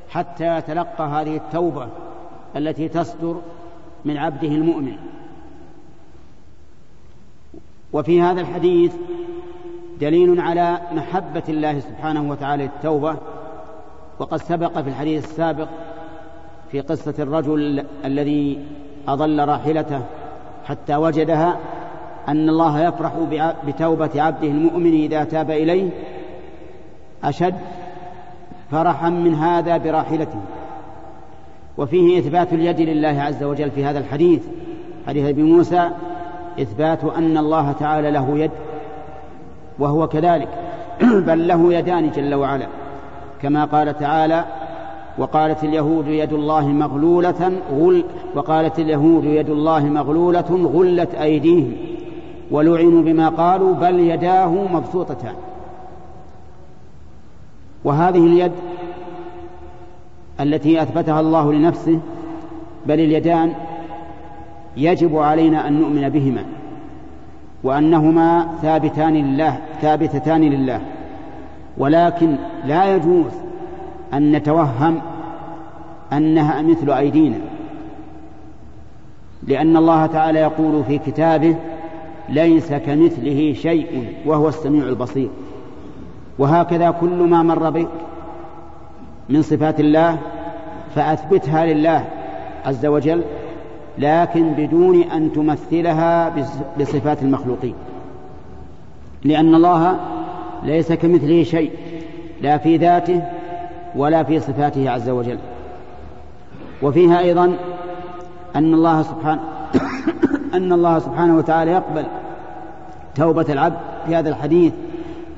حتى يتلقى هذه التوبة التي تصدر من عبده المؤمن. وفي هذا الحديث دليل على محبة الله سبحانه وتعالى للتوبة وقد سبق في الحديث السابق في قصة الرجل الذي أضل راحلته حتى وجدها أن الله يفرح بتوبة عبده المؤمن إذا تاب إليه. أشد فرحا من هذا براحلته. وفيه إثبات اليد لله عز وجل في هذا الحديث حديث أبي موسى إثبات أن الله تعالى له يد وهو كذلك. (clears throat) بل له يدان جل وعلا. كما قال تعالى وقالت اليهود يد الله مغلولة غل وقالت اليهود يد الله مغلولة غلت أيديهم. ولعنوا بما قالوا بل يداه مبسوطتان. وهذه اليد التي أثبتها الله لنفسه بل اليدان يجب علينا أن نؤمن بهما وأنهما ثابتان لله ثابتتان لله. ولكن لا يجوز أن نتوهم أنها مثل أيدينا لأن الله تعالى يقول في كتابه ليس كمثله شيء وهو السميع البصير. وهكذا كل ما مر بك من صفات الله فأثبتها لله عز وجل لكن بدون أن تمثلها بصفات المخلوقين. لأن الله ليس كمثله شيء لا في ذاته ولا في صفاته عز وجل. وفيها أيضا أن الله سبحانه أن الله سبحانه وتعالى يقبل توبة العبد في هذا الحديث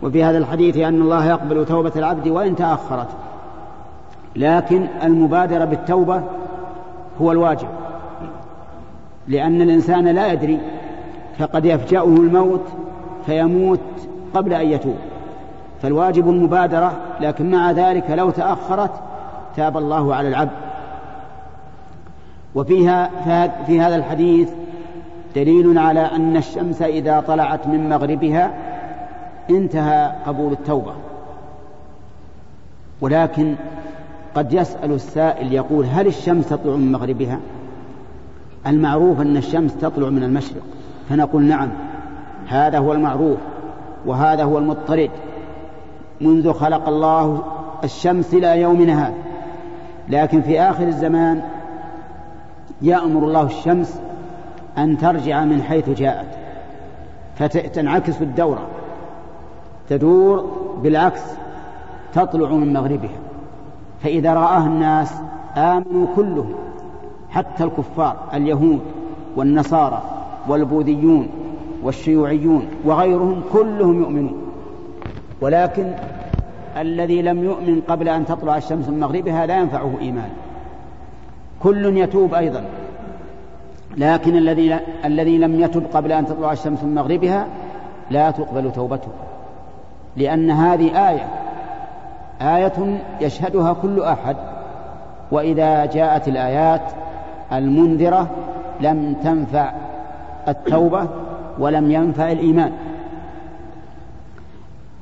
وفي هذا الحديث أن الله يقبل توبة العبد وإن تأخرت. لكن المبادرة بالتوبة هو الواجب لأن الإنسان لا يدري فقد يفجأه الموت فيموت قبل أن يتوب. فالواجب المبادرة لكن مع ذلك لو تأخرت تاب الله على العبد. وفيها في هذا الحديث دليل على أن الشمس إذا طلعت من مغربها انتهى قبول التوبة. ولكن قد يسأل السائل يقول هل الشمس تطلع من مغربها؟ المعروف أن الشمس تطلع من المشرق. فنقول نعم هذا هو المعروف وهذا هو المضطرد. منذ خلق الله الشمس إلى يومنا هذا. لكن في آخر الزمان يأمر الله الشمس أن ترجع من حيث جاءت فتنعكس الدورة تدور بالعكس تطلع من مغربها فإذا رآها الناس آمنوا كلهم حتى الكفار اليهود والنصارى والبوذيون والشيوعيون وغيرهم كلهم يؤمنون. ولكن الذي لم يؤمن قبل أن تطلع الشمس من مغربها لا ينفعه إيمان. كل يتوب أيضا. لكن الذي الذي لم يتب قبل أن تطلع الشمس من مغربها لا تقبل توبته. لأن هذه آية آية يشهدها كل أحد. وإذا جاءت الآيات المنذرة لم تنفع التوبة ولم ينفع الإيمان.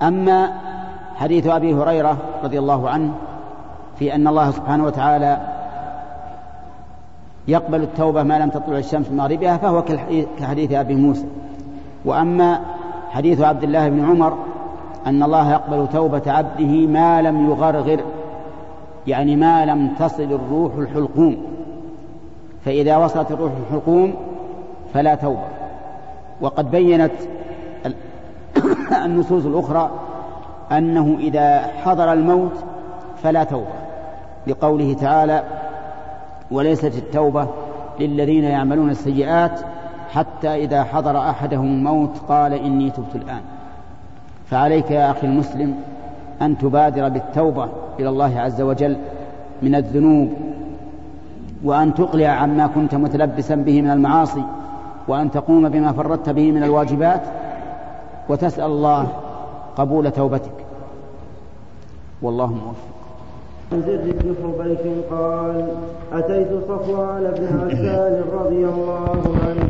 أما حديث أبي هريرة رضي الله عنه في أن الله سبحانه وتعالى يقبل التوبة ما لم تطلع الشمس من مغربها فهو كحديث أبي موسى. وأما حديث عبد الله بن عمر أن الله يقبل توبة عبده ما لم يغرغر يعني ما لم تصل الروح الحلقوم. فإذا وصلت الروح الحلقوم فلا توبة. وقد بينت (coughs) النصوص الأخرى أنه إذا حضر الموت فلا توبة لقوله تعالى وليست التوبة للذين يعملون السيئات حتى إذا حضر أحدهم الموت قال إني تبت الآن. فعليك يا أخي المسلم أن تبادر بالتوبة إلى الله عز وجل من الذنوب وأن تقلع عما كنت متلبسا به من المعاصي وأن تقوم بما فردت به من الواجبات وتسأل الله قبول توبتك. والله موفق. عن زر بن حبيش قال أتيت صفوان بن عسال رضي الله عنه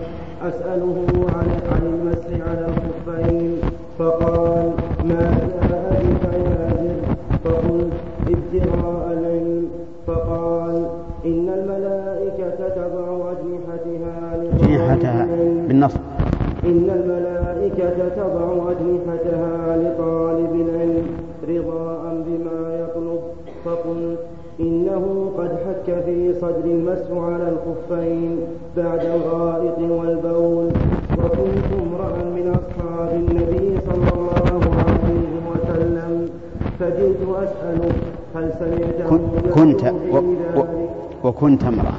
أسأله عن عن المسح على الخفين فقال ما جاء بك يا زر فقلت ابتغاء العلم. فقال إن الملائكة تضع أجنحتها أجنحتها بالنصب بعد الغائط والبول وكنت امرأ من أصحاب النبي صلى الله عليه وسلم فجئت أسأله هل سمعته كنت و... و... وكنت امرأة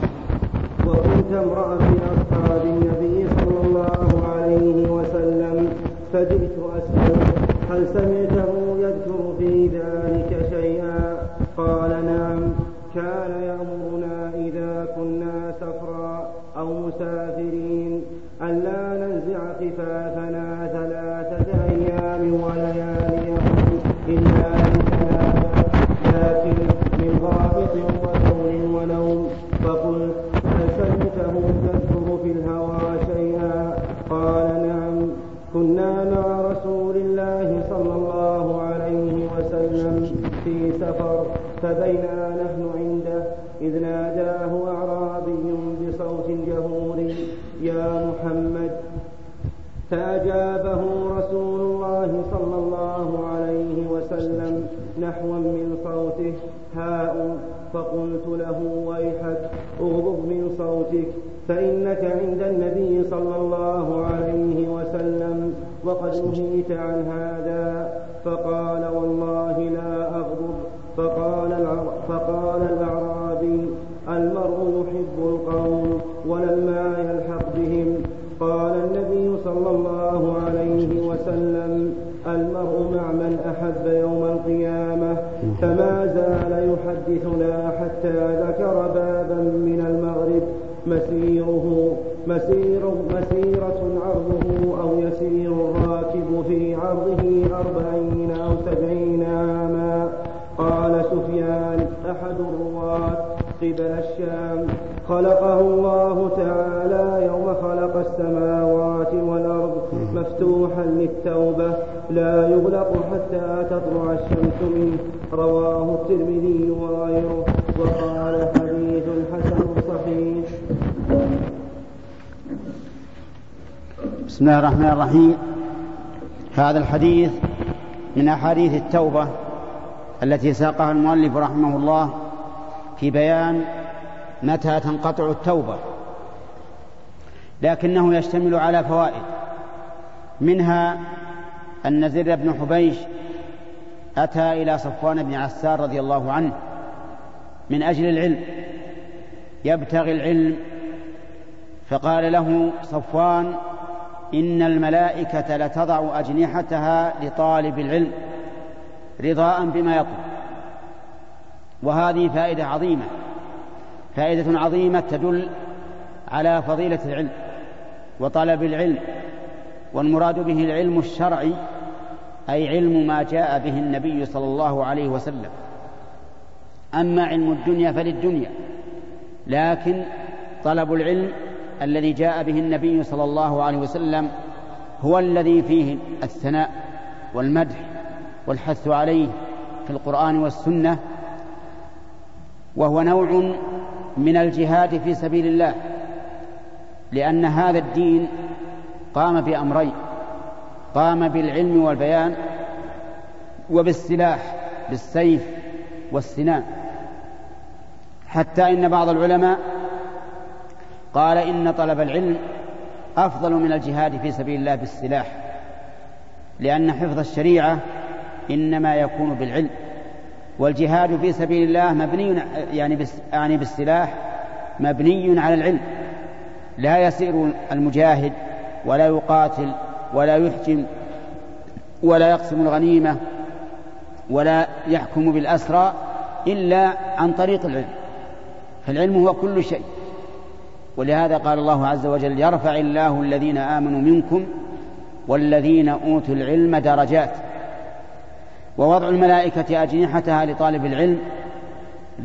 بسم الله الرحمن الرحيم. هذا الحديث من أحاديث التوبة التي ساقها المؤلف رحمه الله في بيان متى تنقطع التوبة لكنه يشتمل على فوائد منها أن زر بن حبيش أتى إلى صفوان بن عسار رضي الله عنه من أجل العلم يبتغي العلم فقال له صفوان إن الملائكة لتضع أجنحتها لطالب العلم رضاء بما يطلب وهذه فائدة عظيمة فائدة عظيمة تدل على فضيلة العلم وطلب العلم والمراد به العلم الشرعي أي علم ما جاء به النبي صلى الله عليه وسلم. أما علم الدنيا فللدنيا لكن طلب العلم الذي جاء به النبي صلى الله عليه وسلم هو الذي فيه الثناء والمدح والحث عليه في القرآن والسنة وهو نوع من الجهاد في سبيل الله لأن هذا الدين قام بأمرين قام بالعلم والبيان وبالسلاح بالسيف والسنان حتى إن بعض العلماء قال إن طلب العلم أفضل من الجهاد في سبيل الله بالسلاح لأن حفظ الشريعة إنما يكون بالعلم والجهاد في سبيل الله مبني يعني يعني بالسلاح مبني على العلم لا يسير المجاهد ولا يقاتل ولا يحجم ولا يقسم الغنيمة ولا يحكم بالأسرى إلا عن طريق العلم فالعلم هو كل شيء. ولهذا قال الله عز وجل يرفع الله الذين آمنوا منكم والذين أوتوا العلم درجات. ووضع الملائكة أجنحتها لطالب العلم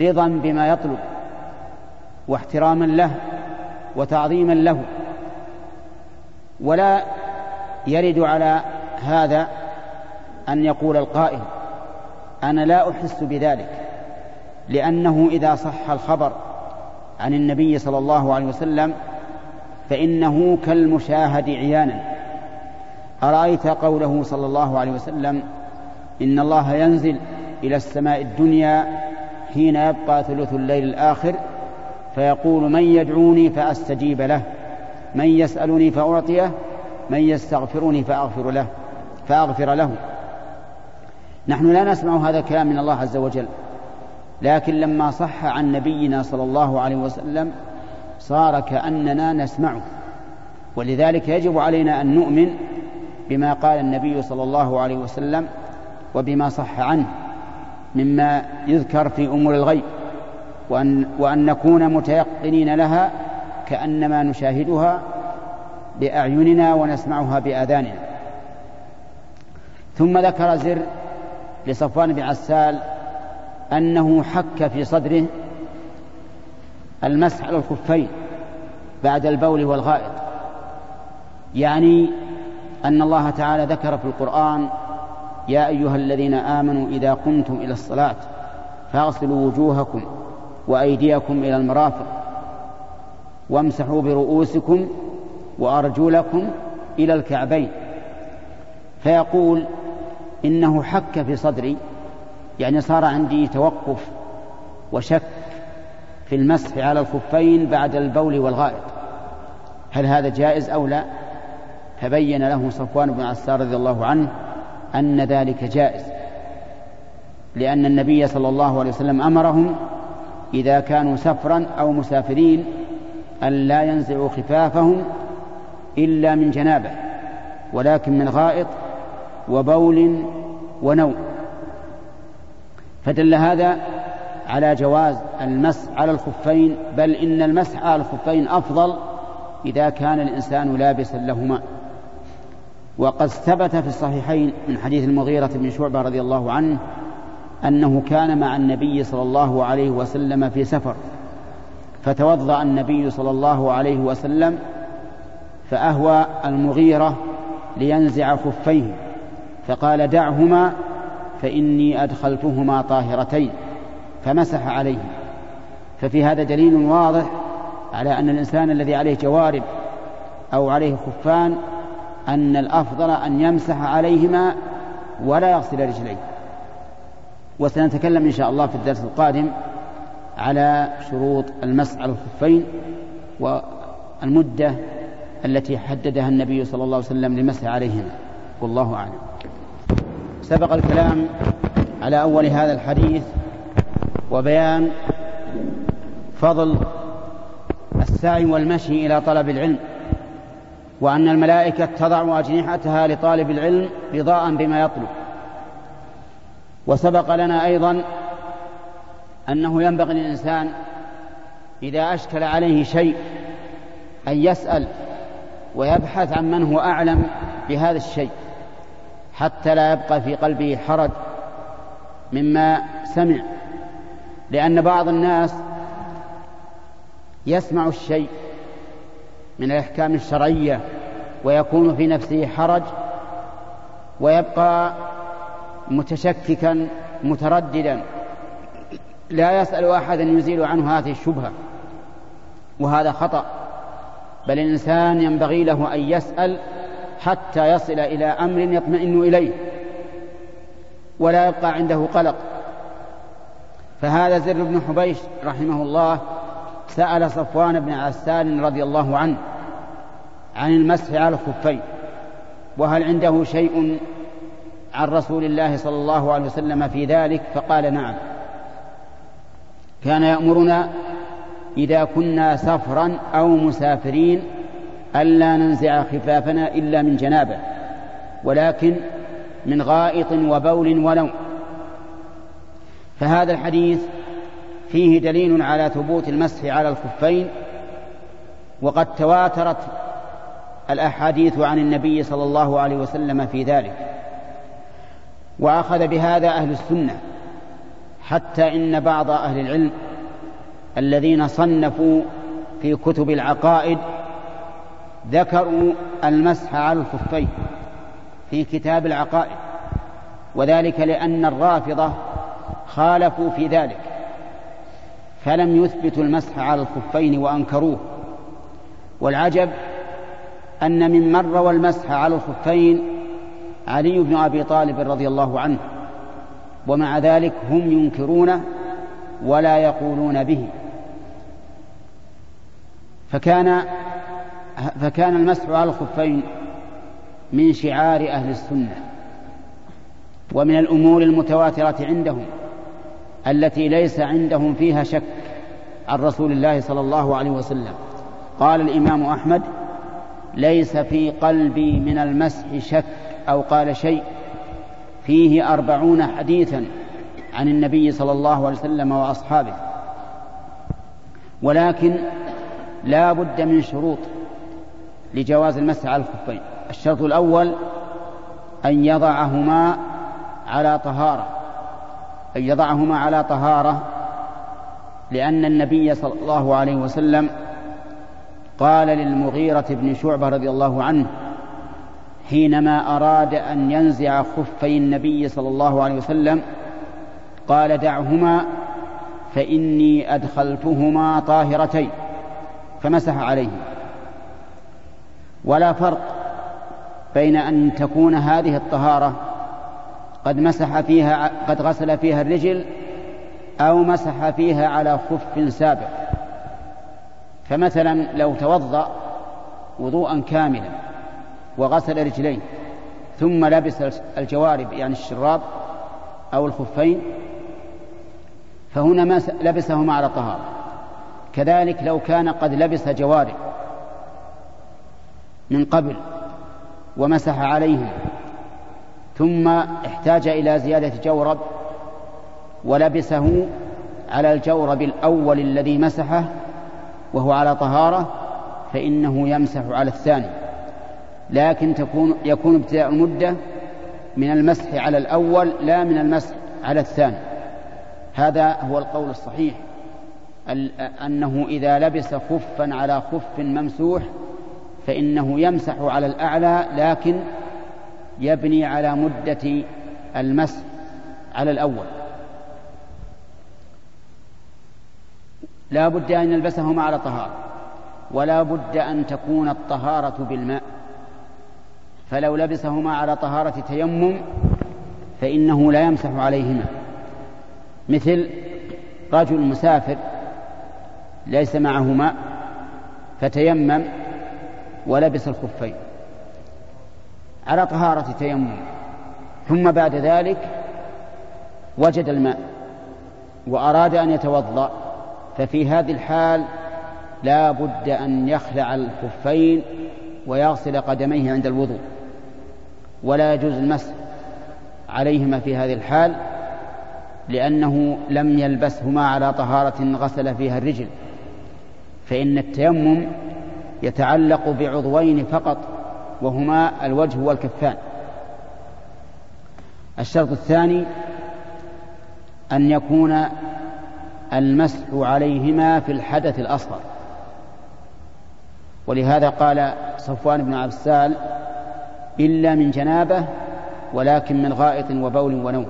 رضا بما يطلب واحتراما له وتعظيما له. ولا يرد على هذا أن يقول القائل أنا لا أحس بذلك لأنه إذا صح الخبر عن النبي صلى الله عليه وسلم فإنه كالمشاهد عيانا. أرأيت قوله صلى الله عليه وسلم إن الله ينزل إلى السماء الدنيا حين يبقى ثلث الليل الآخر فيقول من يدعوني فأستجيب له من يسألني فأعطيه من يستغفرني فأغفر له فأغفر له. نحن لا نسمع هذا الكلام من الله عز وجل. لكن لما صح عن نبينا صلى الله عليه وسلم صار كأننا نسمعه. ولذلك يجب علينا أن نؤمن بما قال النبي صلى الله عليه وسلم وبما صح عنه مما يذكر في أمور الغيب وأن, وأن نكون متيقنين لها كأنما نشاهدها بأعيننا ونسمعها بآذاننا. ثم ذكر زر لصفوان بن عسال أنه حك في صدره المسح على الخفين بعد البول والغائط. يعني أن الله تعالى ذكر في القرآن يا أيها الذين آمنوا إذا قمتم إلى الصلاة فاغسلوا وجوهكم وأيديكم إلى المرافق وامسحوا برؤوسكم وأرجلكم إلى الكعبين. فيقول إنه حك في صدري يعني صار عندي توقف وشك في المسح على الخفين بعد البول والغائط. هل هذا جائز أو لا؟ فبين له صفوان بن عسار رضي الله عنه أن ذلك جائز لأن النبي صلى الله عليه وسلم أمرهم إذا كانوا سفرا أو مسافرين أن لا ينزعوا خفافهم إلا من جنابه ولكن من غائط وبول ونوم. فدل هذا على جواز المسح على الخفين بل إن المسح على الخفين أفضل إذا كان الإنسان لابسا لهما. وقد ثبت في الصحيحين من حديث المغيرة بن شعبة رضي الله عنه أنه كان مع النبي صلى الله عليه وسلم في سفر فتوضأ النبي صلى الله عليه وسلم فأهوى المغيرة لينزع خفيه فقال دعهما فإني أدخلتهما طاهرتين فمسح عليه ففي هذا دليل واضح على أن الإنسان الذي عليه جوارب أو عليه خفان أن الأفضل أن يمسح عليهما ولا يغسل رجليه. وسنتكلم إن شاء الله في الدرس القادم على شروط المسح على الخفين والمدة التي حددها النبي صلى الله عليه وسلم لمسح عليهما. والله أعلم. سبق الكلام على أول هذا الحديث وبيان فضل السعي والمشي إلى طلب العلم وأن الملائكة تضع أجنحتها لطالب العلم رضاء بما يطلب. وسبق لنا أيضا أنه ينبغي للإنسان إذا أشكل عليه شيء أن يسأل ويبحث عن من هو أعلم بهذا الشيء. حتى لا يبقى في قلبه حرج مما سمع لأن بعض الناس يسمع الشيء من الأحكام الشرعية ويكون في نفسه حرج ويبقى متشككا مترددا. لا يسأل أحدا يزيل عنه هذه الشبهة وهذا خطأ. بل الإنسان ينبغي له أن يسأل حتى يصل إلى أمر يطمئن إليه ولا يبقى عنده قلق. فهذا زر بن حبيش رحمه الله سأل صفوان بن عسال رضي الله عنه عن المسح على الخفين وهل عنده شيء عن رسول الله صلى الله عليه وسلم في ذلك؟ فقال نعم. كان يأمرنا إذا كنا سفرا أو مسافرين ألا ننزع خفافنا إلا من جنابه ولكن من غائط وبول ونوم فهذا الحديث فيه دليل على ثبوت المسح على الخفين وقد تواترت الأحاديث عن النبي صلى الله عليه وسلم في ذلك. وأخذ بهذا أهل السنة حتى إن بعض أهل العلم الذين صنفوا في كتب العقائد ذكروا المسح على الخفين في كتاب العقائد وذلك لأن الرافضة خالفوا في ذلك فلم يثبتوا المسح على الخفين وأنكروه. والعجب أن من من روى المسح على الخفين علي بن أبي طالب رضي الله عنه ومع ذلك هم ينكرونه ولا يقولون به. فكان فكان المسح على الخفين من شعار أهل السنة ومن الأمور المتواترة عندهم التي ليس عندهم فيها شك عن رسول الله صلى الله عليه وسلم. قال الإمام أحمد ليس في قلبي من المسح شك أو قال شيء. فيه أربعون حديثا عن النبي صلى الله عليه وسلم وأصحابه. ولكن لا بد من شروط. لجواز المسح على الخفين. الشرط الأول أن يضعهما على طهارة. أن يضعهما على طهارة لأن النبي صلى الله عليه وسلم قال للمغيرة بن شعبة رضي الله عنه حينما أراد أن ينزع خفي النبي صلى الله عليه وسلم قال دعهما فإني أدخلتهما طاهرتين فمسح عليهما. ولا فرق بين أن تكون هذه الطهارة قد مسح فيها قد غسل فيها الرجل أو مسح فيها على خف سابق. فمثلا لو توضأ وضوءا كاملا وغسل رجليه ثم لبس الجوارب يعني الشراب أو الخفين فهنا ما لبسهما على طهارة. كذلك لو كان قد لبس جوارب من قبل ومسح عليهم ثم احتاج إلى زيادة جورب ولبسه على الجورب الأول الذي مسحه وهو على طهارة فإنه يمسح على الثاني. لكن تكون يكون ابتداء المدة من المسح على الأول لا من المسح على الثاني. هذا هو القول الصحيح أنه إذا لبس خفا على خف ممسوح فإنه يمسح على الأعلى لكن يبني على مدة المسح على الأول. لا بد أن يلبسهما على طهارة ولا بد أن تكون الطهارة بالماء. فلو لبسهما على طهارة تيمم فإنه لا يمسح عليهما. مثل رجل مسافر ليس معه ماء فتيمم ولبس الخفين على طهارة تيمم. ثم بعد ذلك وجد الماء وأراد أن يتوضأ ففي هذه الحال لا بد أن يخلع الخفين ويغسل قدميه عند الوضوء. ولا يجوز المسح عليهما في هذه الحال لأنه لم يلبسهما على طهارة غسل فيها الرجل. فإن التيمم يتعلق بعضوين فقط وهما الوجه والكفان. الشرط الثاني أن يكون المسح عليهما في الحدث الأصغر. ولهذا قال صفوان بن عبسال إلا من جنابة ولكن من غائط وبول ونوم.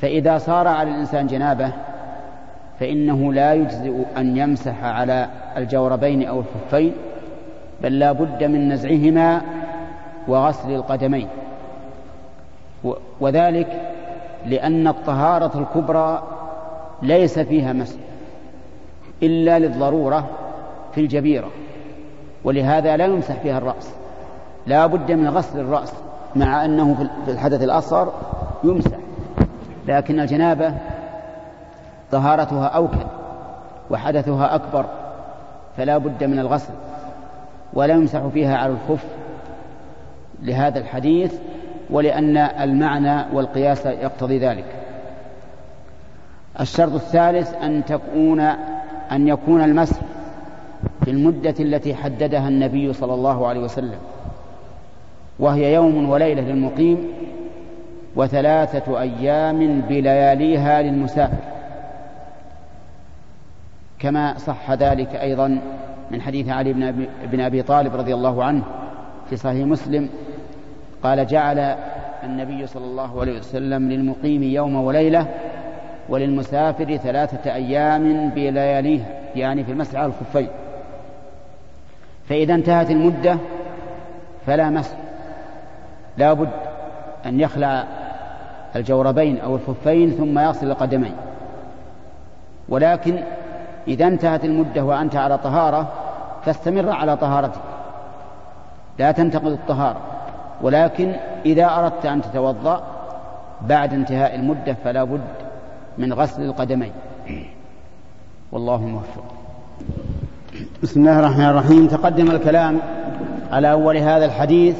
فإذا صار على الإنسان جنابة فإنه لا يجزئ أن يمسح على الجوربين أو الخفين بل لا بد من نزعهما وغسل القدمين. وذلك لأن الطهارة الكبرى ليس فيها مسح إلا للضرورة في الجبيرة ولهذا لا يمسح فيها الرأس. لا بد من غسل الرأس مع أنه في الحدث الأصغر يمسح لكن الجنابة طهارتها أوكل وحدثها أكبر فلا بد من الغسل ولا يمسح فيها على الخف لهذا الحديث ولأن المعنى والقياس يقتضي ذلك. الشرط الثالث أن تكون أن يكون المسح في المدة التي حددها النبي صلى الله عليه وسلم وهي يوم وليلة للمقيم وثلاثة أيام بلياليها للمسافر. كما صح ذلك أيضا من حديث علي بن أبي طالب رضي الله عنه في صحيح مسلم قال جعل النبي صلى الله عليه وسلم للمقيم يوم وليلة وللمسافر ثلاثة أيام بلياليها يعني في المسح على الخفين. فإذا انتهت المدة فلا مسح لا بد أن يخلع الجوربين أو الخفين ثم يغسل القدمين. ولكن إذا انتهت المدة وأنت على طهارة فاستمر على طهارتك. لا تنتقض الطهارة. ولكن إذا أردت أن تتوضأ بعد انتهاء المدة فلا بد من غسل القدمين. والله موفق. بسم الله الرحمن الرحيم. تقدم الكلام على أول هذا الحديث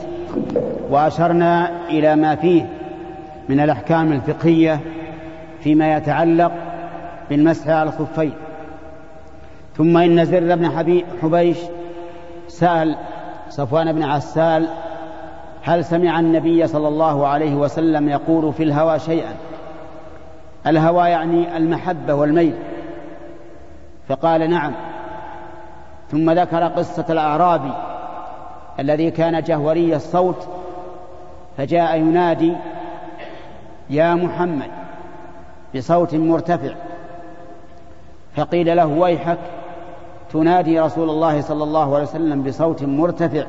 وأشرنا إلى ما فيه من الأحكام الفقهية فيما يتعلق بالمسح على الخفين. ثم إن زر بن حبيش سأل صفوان بن عسال هل سمع النبي صلى الله عليه وسلم يقول في الهوى شيئا؟ الهوى يعني المحبة والميل. فقال نعم. ثم ذكر قصة الأعرابي الذي كان جهوري الصوت فجاء ينادي يا محمد! بصوت مرتفع. فقيل له ويحك؟ تنادي رسول الله صلى الله عليه وسلم بصوت مرتفع.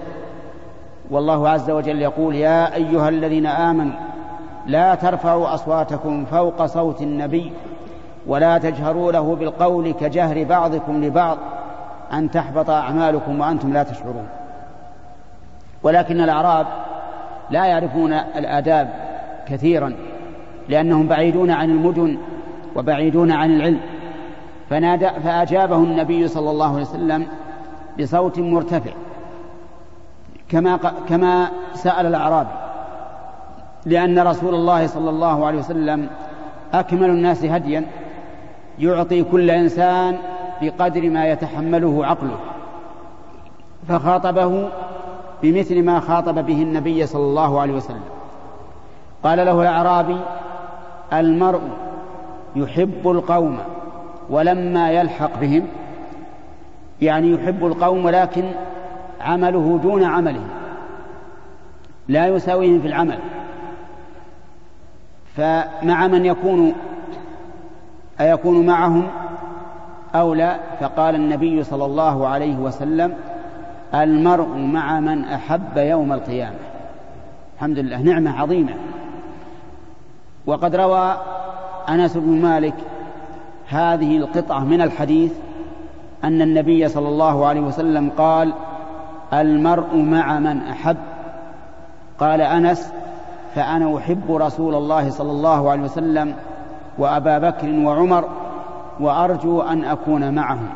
والله عز وجل يقول يا أيها الذين آمنوا لا ترفعوا أصواتكم فوق صوت النبي ولا تجهروا له بالقول كجهر بعضكم لبعض أن تحبط أعمالكم وأنتم لا تشعرون. ولكن الأعراب لا يعرفون الآداب كثيرا لأنهم بعيدون عن المدن وبعيدون عن العلم. فنادى فأجابه النبي صلى الله عليه وسلم بصوت مرتفع كما كما سأل الأعرابي لأن رسول الله صلى الله عليه وسلم أكمل الناس هديا يعطي كل إنسان بقدر ما يتحمله عقله فخاطبه بمثل ما خاطب به النبي صلى الله عليه وسلم. قال له الأعرابي المرء يحب القوم ولما يلحق بهم يعني يحب القوم ولكن عمله دون عملهم لا يساويهم في العمل. فمع من يكون أيكون معهم أو لا؟ فقال النبي صلى الله عليه وسلم المرء مع من أحب يوم القيامة. الحمد لله نعمة عظيمة. وقد روى أنس بن مالك هذه القطعة من الحديث أن النبي صلى الله عليه وسلم قال المرء مع من أحب. قال أنس فأنا أحب رسول الله صلى الله عليه وسلم وأبا بكر وعمر وأرجو أن أكون معهم.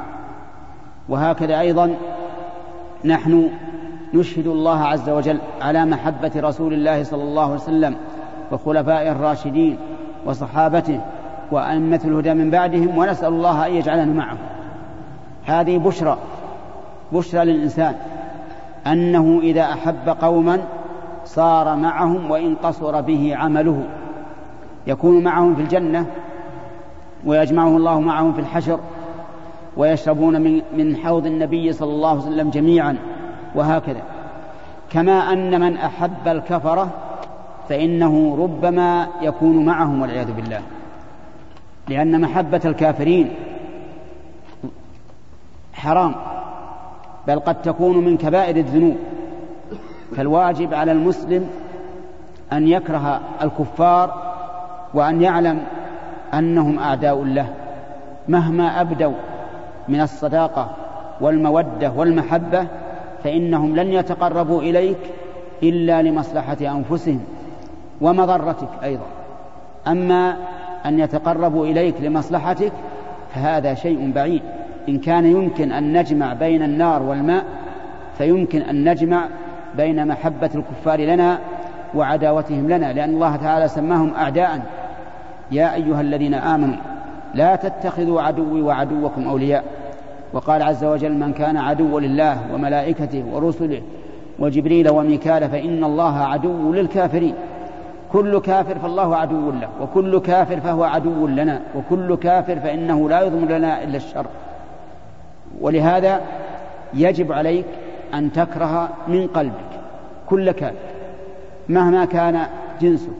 وهكذا أيضا نحن نشهد الله عز وجل على محبة رسول الله صلى الله عليه وسلم وخلفائه الراشدين وصحابته وأئمة الهدى من بعدهم ونسأل الله أن يجعلنا معهم. هذه بشرى بشرى للإنسان. أنه إذا أحب قوما صار معهم وإن قصر به عمله. يكون معهم في الجنة ويجمعه الله معهم في الحشر ويشربون من من حوض النبي صلى الله عليه وسلم جميعا وهكذا. كما أن من أحب الكفرة فإنه ربما يكون معهم والعياذ بالله. لأن محبة الكافرين حرام بل قد تكون من كبائر الذنوب. فالواجب على المسلم أن يكره الكفار وأن يعلم أنهم أعداء له مهما أبدوا من الصداقة والمودة والمحبة فإنهم لن يتقربوا إليك إلا لمصلحة أنفسهم ومضرتك أيضا. أما أن يتقربوا إليك لمصلحتك فهذا شيء بعيد. إن كان يمكن أن نجمع بين النار والماء فيمكن أن نجمع بين محبة الكفار لنا وعداوتهم لنا لأن الله تعالى سماهم أعداء. يا أيها الذين آمنوا لا تتخذوا عدوي وعدوكم أولياء. وقال عز وجل من كان عدوا لله وملائكته ورسله وجبريل وميكال فإن الله عدو للكافرين. كل كافر فالله عدو له وكل كافر فهو عدو لنا وكل كافر فإنه لا يضمن لنا إلا الشر. ولهذا يجب عليك أن تكره من قلبك كل كافر مهما كان جنسه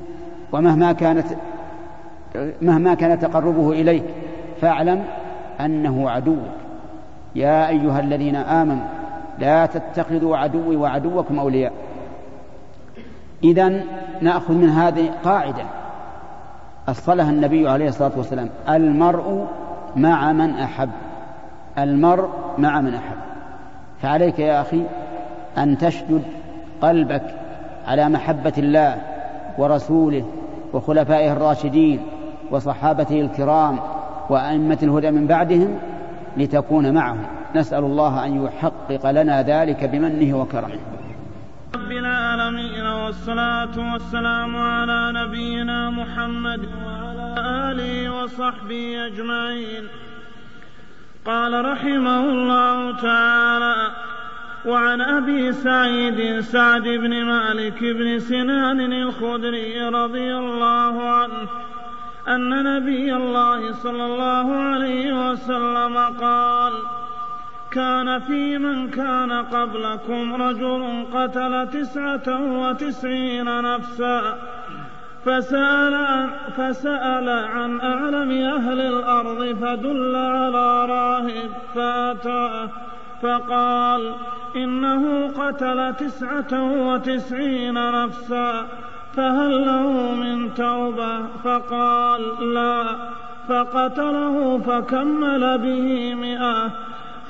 ومهما كانت مهما كان تقربه إليك فاعلم أنه عدوك يا أيها الذين آمنوا لا تتخذوا عدوي وعدوكم أولياء. إذا نأخذ من هذه قاعدة. أصلها النبي عليه الصلاة والسلام المرء مع من أحب. المرء مع من أحب. فعليك يا أخي أن تشدد قلبك على محبة الله ورسوله وخلفائه الراشدين وصحابته الكرام وأئمة الهدى من بعدهم لتكون معهم. نسأل الله أن يحقق لنا ذلك بمنه وكرمه. رب العالمين والصلاة والسلام على نبينا محمد وعلى آله وصحبه أجمعين. قال رحمه الله تعالى وعن أبي سعيد سعد بن مالك بن سنان الخدري رضي الله عنه أن نبي الله صلى الله عليه وسلم قال كان في من كان قبلكم رجل قتل تسعة وتسعين نفسا فسأل عن, فسأل عن أعلم أهل الأرض فدل على راهب فأتاه فقال إنه قتل تسعة وتسعين نفسا فهل له من توبة؟ فقال لا فقتله فكمل به مئة.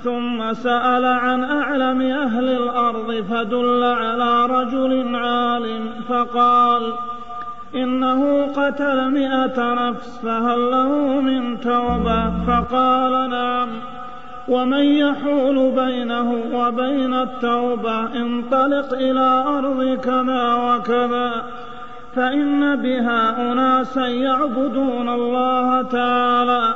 ثم سأل عن أعلم أهل الأرض فدل على رجل عالم فقال إنه قتل مئة نفس فهل له من توبة؟ فقال نعم. ومن يحول بينه وبين التوبة انطلق إلى أرض كذا وكذا فإن بها أناسا يعبدون الله تعالى.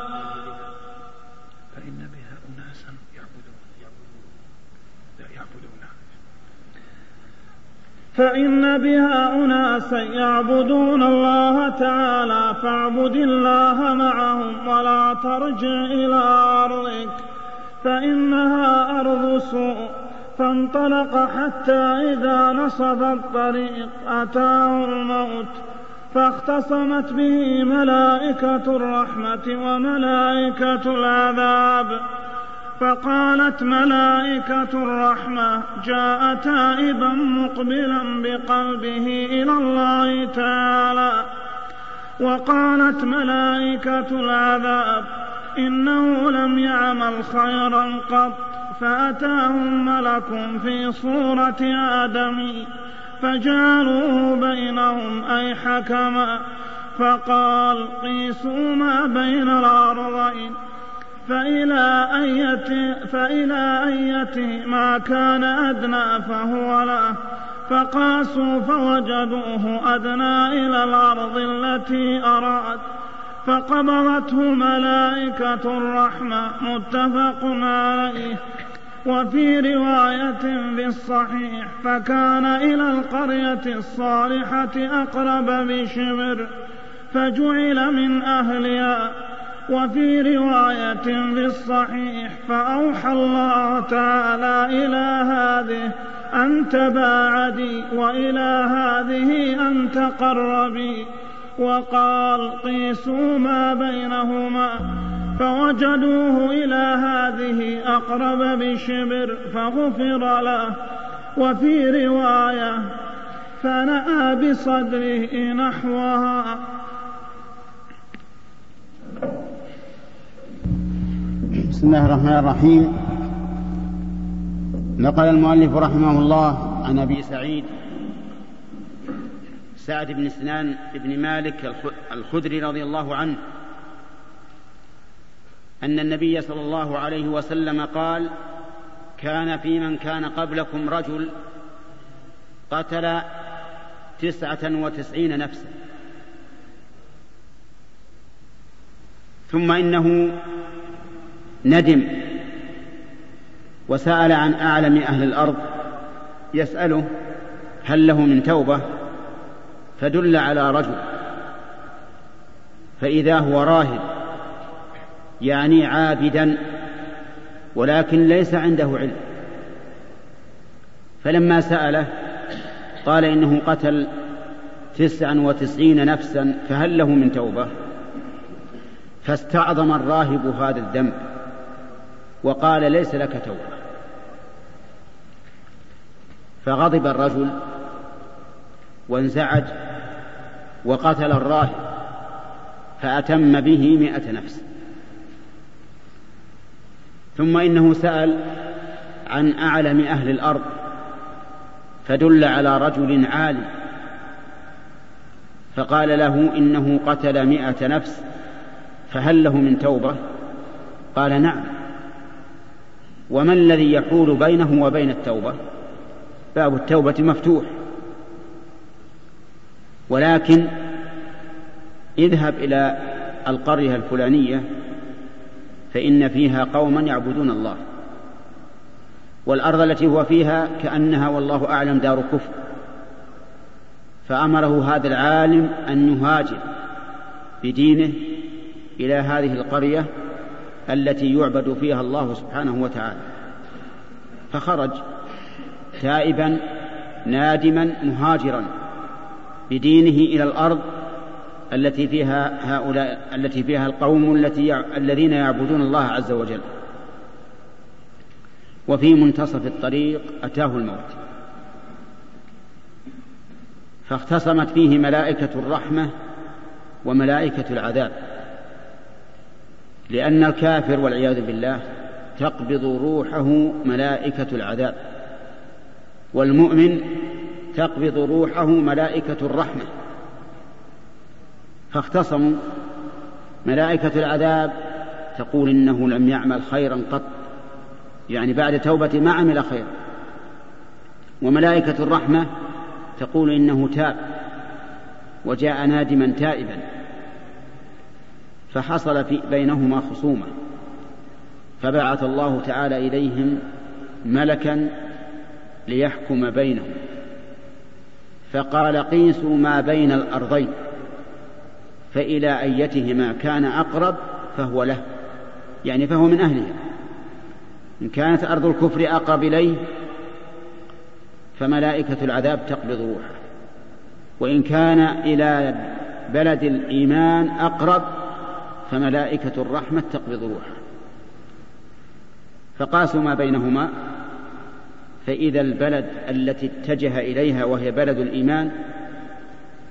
فإن بها أناسا يعبدون الله تعالى فاعبد الله معهم ولا ترجع إلى أرضك فإنها أرض سوء فانطلق حتى إذا نصب الطريق أتاه الموت فاختصمت به ملائكة الرحمة وملائكة العذاب فقالت ملائكة الرحمة جاء تائبا مقبلا بقلبه إلى الله تعالى. وقالت ملائكة العذاب إنه لم يعمل خيرا قط فأتاهم ملك في صورة آدم فجعلوه بينهم أي حكما. فقال قيسوا ما بين الأرضين. فإلى أية فإلى أية ما كان أدنى فهو له فقاسوا فوجدوه أدنى إلى الأرض التي أراد فقبضته ملائكة الرحمة متفق عليه. وفي رواية بالصحيح فكان إلى القرية الصالحة أقرب بشبر فجعل من أهلها وفي رواية بالصحيح فأوحى الله تعالى إلى هذه أن تباعدي وإلى هذه أن تقربي. وقال قيسوا ما بينهما. فوجدوه إلى هذه أقرب بشبر فغفر له. وفي رواية فنأى بصدره نحوها. بسم الله الرحمن الرحيم. نقل المؤلف رحمه الله عن أبي سعيد سعد بن سنان بن مالك الخدري رضي الله عنه أن النبي صلى الله عليه وسلم قال كان في من كان قبلكم رجل قتل تسعة وتسعين نفسا. ثم إنه ندم وسأل عن أعلم أهل الأرض يسأله هل له من توبة؟ فدل على رجل فإذا هو راهب يعني عابدا ولكن ليس عنده علم. فلما سأله قال إنه قتل تسعا وتسعين نفسا فهل له من توبة؟ فاستعظم الراهب هذا الذنب. وقال ليس لك توبة. فغضب الرجل وانزعج وقتل الراهب فأتم به مئة نفس. ثم إنه سأل عن أعلم أهل الأرض فدل على رجل عالم فقال له إنه قتل مئة نفس فهل له من توبة؟ قال نعم. وما الذي يحول بينه وبين التوبة؟ باب التوبة مفتوح. ولكن اذهب إلى القرية الفلانية فإن فيها قوما يعبدون الله. والأرض التي هو فيها كأنها والله أعلم دار كفر. فأمره هذا العالم أن يهاجر بدينه إلى هذه القرية التي يعبد فيها الله سبحانه وتعالى. فخرج تائبا نادما مهاجرا بدينه إلى الأرض التي فيها هؤلاء التي فيها القوم التي الذين يعبدون الله عز وجل. وفي منتصف الطريق أتاه الموت. فاختصمت فيه ملائكة الرحمة وملائكة العذاب. لأن الكافر والعياذ بالله تقبض روحه ملائكة العذاب والمؤمن تقبض روحه ملائكة الرحمة. فاختصموا ملائكة العذاب تقول إنه لم يعمل خيرا قط يعني بعد توبة ما عمل خيرا. وملائكة الرحمة تقول إنه تاب وجاء نادما تائبا. فحصل في بينهما خصومة. فبعث الله تعالى إليهم ملكا ليحكم بينهم. فقال قيسوا ما بين الأرضين فإلى أيتهما كان أقرب فهو له يعني فهو من أهلها إن كانت أرض الكفر أقرب إليه فملائكة العذاب تقبض روحه. وإن كان إلى بلد الإيمان أقرب فملائكة الرحمة تقبض روحه فقاسوا ما بينهما فإذا البلد التي اتجه إليها وهي بلد الإيمان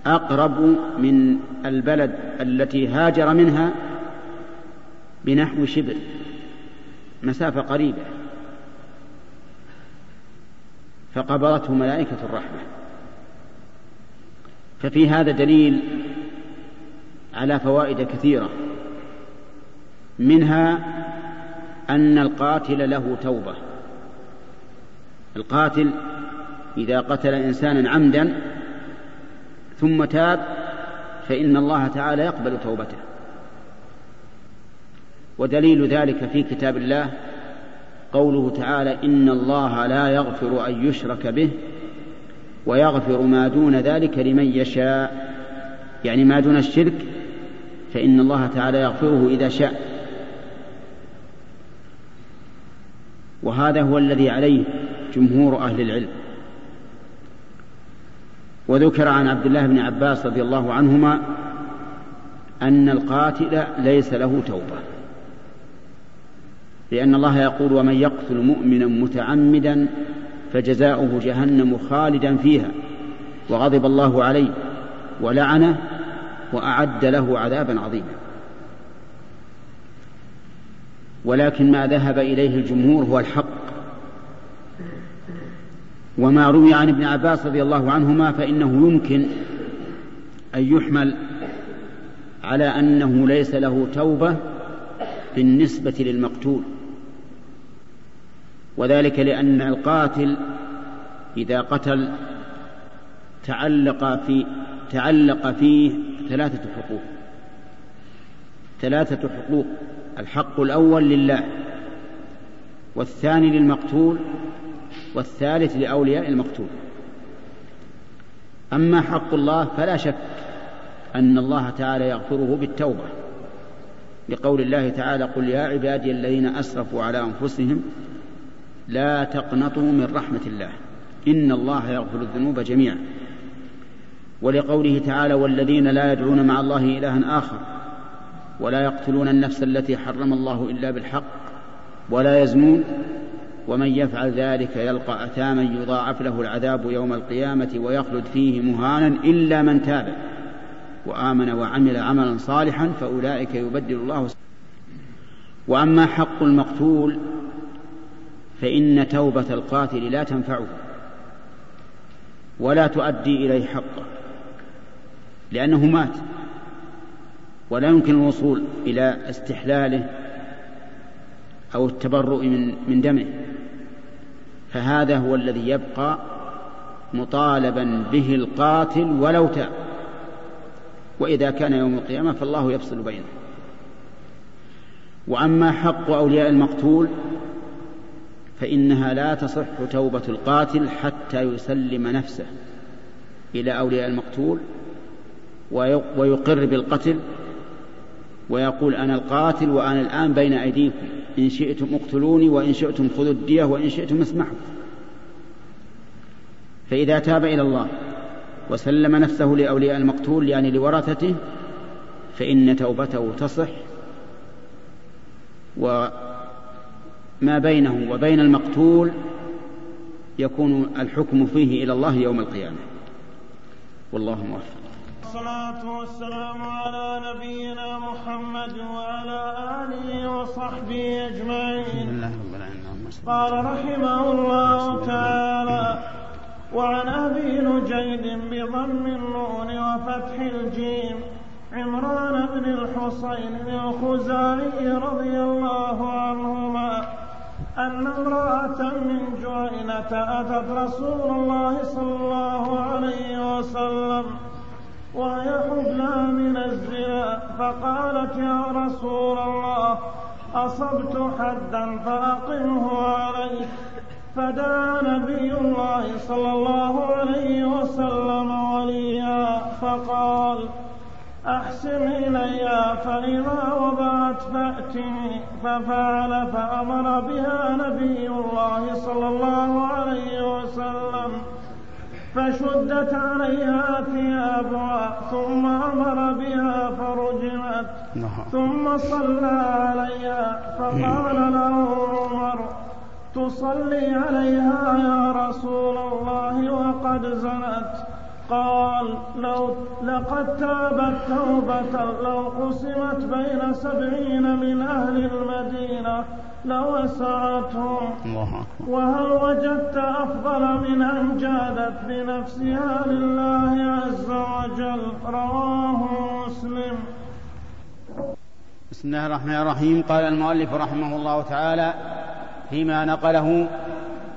أقرب من البلد التي هاجر منها بنحو شبر مسافة قريبة. فقبضته ملائكة الرحمة. ففي هذا دليل على فوائد كثيرة. منها أن القاتل له توبة. القاتل إذا قتل إنسانا عمدا ثم تاب فإن الله تعالى يقبل توبته. ودليل ذلك في كتاب الله قوله تعالى إن الله لا يغفر أن يشرك به ويغفر ما دون ذلك لمن يشاء. يعني ما دون الشرك فإن الله تعالى يغفره إذا شاء. وهذا هو الذي عليه جمهور أهل العلم. وذكر عن عبد الله بن عباس رضي الله عنهما أن القاتل ليس له توبة لأن الله يقول ومن يقتل مؤمنا متعمدا فجزاؤه جهنم خالدا فيها وغضب الله عليه ولعنه وأعد له عذابا عظيما. ولكن ما ذهب إليه الجمهور هو الحق. وما روي عن ابن عباس رضي الله عنهما فإنه يمكن أن يحمل على أنه ليس له توبة بالنسبة للمقتول. وذلك لأن القاتل إذا قتل تعلق في تعلق فيه ثلاثة حقوق. ثلاثة حقوق. الحق الأول لله والثاني للمقتول والثالث لأولياء المقتول. أما حق الله فلا شك أن الله تعالى يغفره بالتوبة. لقول الله تعالى قل يا عبادي الذين أسرفوا على أنفسهم لا تقنطوا من رحمة الله إن الله يغفر الذنوب جميعا. ولقوله تعالى والذين لا يدعون مع الله إلها آخر ولا يقتلون النفس التي حرم الله إلا بالحق ولا يزنون ومن يفعل ذلك يلقى أثاما يضاعف له العذاب يوم القيامة ويخلد فيه مهانا إلا من تاب وآمن وعمل عملا صالحا فأولئك يبدل الله وأما حق المقتول فإن توبة القاتل لا تنفعه ولا تؤدي إليه حقه لأنه مات ولا يمكن الوصول إلى استحلاله أو التبرؤ من من دمه. فهذا هو الذي يبقى مطالبا به القاتل ولو تاب. وإذا كان يوم القيامة فالله يفصل بينه. وأما حق أولياء المقتول فإنها لا تصح توبة القاتل حتى يسلم نفسه إلى أولياء المقتول ويقر بالقتل ويقول أنا القاتل وأنا الآن بين أيديكم. إن شئتم اقتلوني وإن شئتم خذوا الدية وإن شئتم اسمحوا. فإذا تاب إلى الله وسلم نفسه لأولياء المقتول يعني لورثته فإن توبته تصح. وما بينه وبين المقتول يكون الحكم فيه إلى الله يوم القيامة. والله موفق. والصلاة والسلام على نبينا محمد وعلى آله وصحبه أجمعين. قال رحمه الله تعالى وعن أبي نجيد بضم النون وفتح الجيم عمران بن الحصين الخزاعي رضي الله عنهما أن امرأة من جهينة أتت رسول الله صلى الله عليه وسلم وهي حبلى من الزنا. فقالت يا رسول الله أصبت حدا فأقمه عليك فدعا نبي الله صلى الله عليه وسلم وليا. فقال أحسن إلي فإذا وضعت فأتني. ففعل فأمر بها نبي الله صلى الله فشدت عليها ثيابها ثم أمر بها فرجمت نعم. ثم صلى عليها فقال له عمر تصلي عليها يا رسول الله وقد زنت. قال لو لقد تابت توبة لو قسمت بين سبعين من أهل المدينة لوسعتهم. وهل وجدت أفضل من أن جادت بنفسها لله عز وجل؟ رواه مسلم. بسم الله الرحمن الرحيم. قال المؤلف رحمه الله تعالى فيما نقله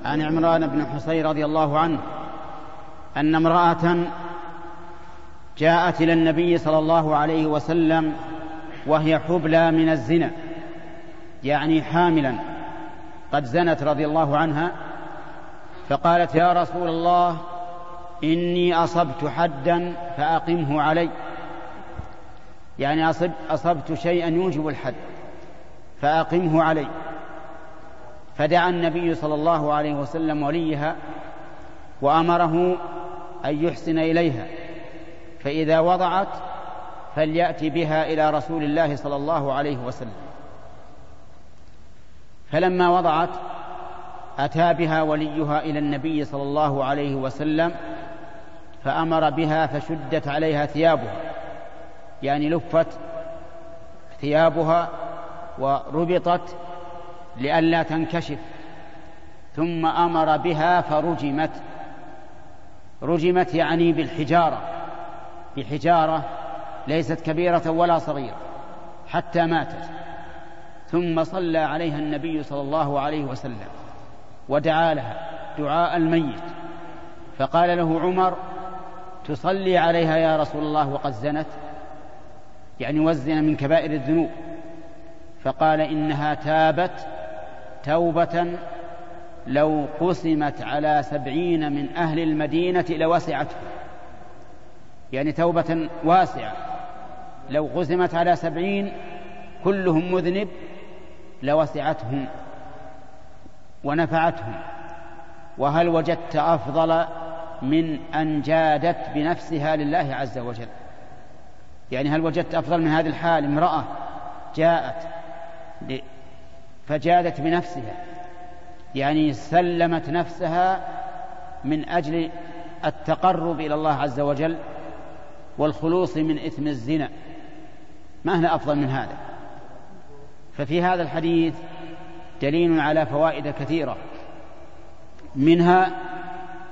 عن عمران بن حصين رضي الله عنه أن امرأة جاءت إلى النبي صلى الله عليه وسلم وهي حبلى من الزنا. يعني حاملا. قد زنت رضي الله عنها فقالت يا رسول الله إني أصبت حدا فأقمه علي. يعني أصب أصبت شيئا يوجب الحد فأقمه علي. فدعا النبي صلى الله عليه وسلم وليها وأمره أن يحسن إليها. فإذا وضعت فليأتي بها إلى رسول الله صلى الله عليه وسلم. فلما وضعت أتى بها وليها إلى النبي صلى الله عليه وسلم فأمر بها فشدت عليها ثيابها. يعني لفت ثيابها وربطت لئلا تنكشف. ثم أمر بها فرجمت. رجمت يعني بالحجارة. بحجارة ليست كبيرة ولا صغيرة حتى ماتت. ثم صلى عليها النبي صلى الله عليه وسلم ودعا لها دعاء الميت. فقال له عمر تصلي عليها يا رسول الله وقد زنت؟ يعني وزن من كبائر الذنوب. فقال إنها تابت توبة لو قسمت على سبعين من أهل المدينة لوسعته. يعني توبة واسعة. لو قسمت على سبعين كلهم مذنب لوسعتهم ونفعتهم. وهل وجدت أفضل من أن جادت بنفسها لله عز وجل؟ يعني هل وجدت أفضل من هذه الحال امرأة جاءت فجادت بنفسها يعني سلمت نفسها من أجل التقرب إلى الله عز وجل والخلوص من إثم الزنا؟ ما هنا أفضل من هذا؟ ففي هذا الحديث دليل على فوائد كثيرة. منها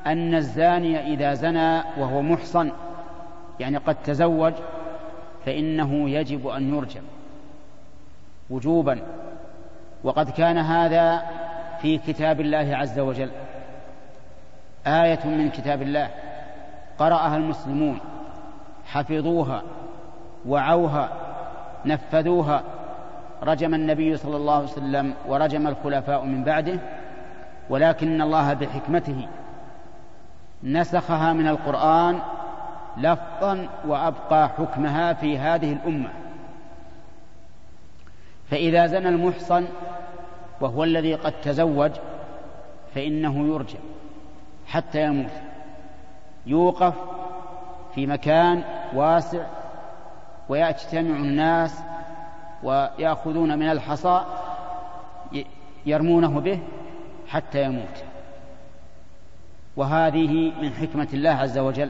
أن الزاني إذا زنى وهو محصن يعني قد تزوج فإنه يجب أن يرجم وجوبا. وقد كان هذا في كتاب الله عز وجل. آية من كتاب الله قرأها المسلمون حفظوها وعوها نفذوها رجم النبي صلى الله عليه وسلم ورجم الخلفاء من بعده ولكن الله بحكمته نسخها من القرآن لفظا وأبقى حكمها في هذه الأمة. فإذا زنى المحصن وهو الذي قد تزوج فإنه يرجع حتى يموت. يوقف في مكان واسع ويجتمع الناس ويأخذون من الحصى يرمونه به حتى يموت. وهذه من حكمة الله عز وجل.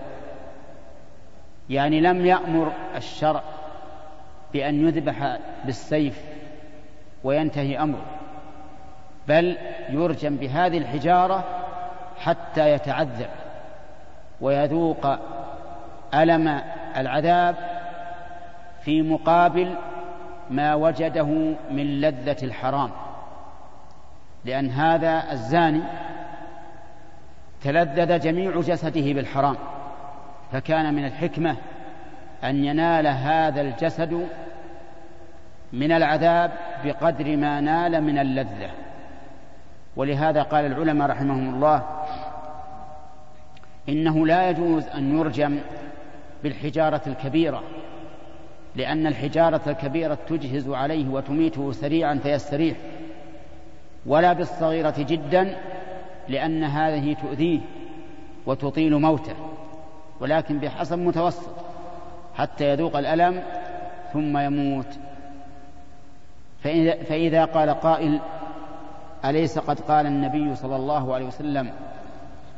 يعني لم يأمر الشرع بأن يذبح بالسيف وينتهي أمره بل يرجم بهذه الحجارة حتى يتعذب ويذوق ألم العذاب في مقابل ما وجده من لذة الحرام. لأن هذا الزاني تلذذ جميع جسده بالحرام فكان من الحكمة أن ينال هذا الجسد من العذاب بقدر ما نال من اللذة. ولهذا قال العلماء رحمهم الله إنه لا يجوز أن يرجم بالحجارة الكبيرة. لأن الحجارة الكبيرة تجهز عليه وتميته سريعا فيستريح. ولا بالصغيرة جدا لأن هذه تؤذيه وتطيل موته ولكن بحسب متوسط حتى يذوق الألم ثم يموت. فإذا, فإذا قال قائل أليس قد قال النبي صلى الله عليه وسلم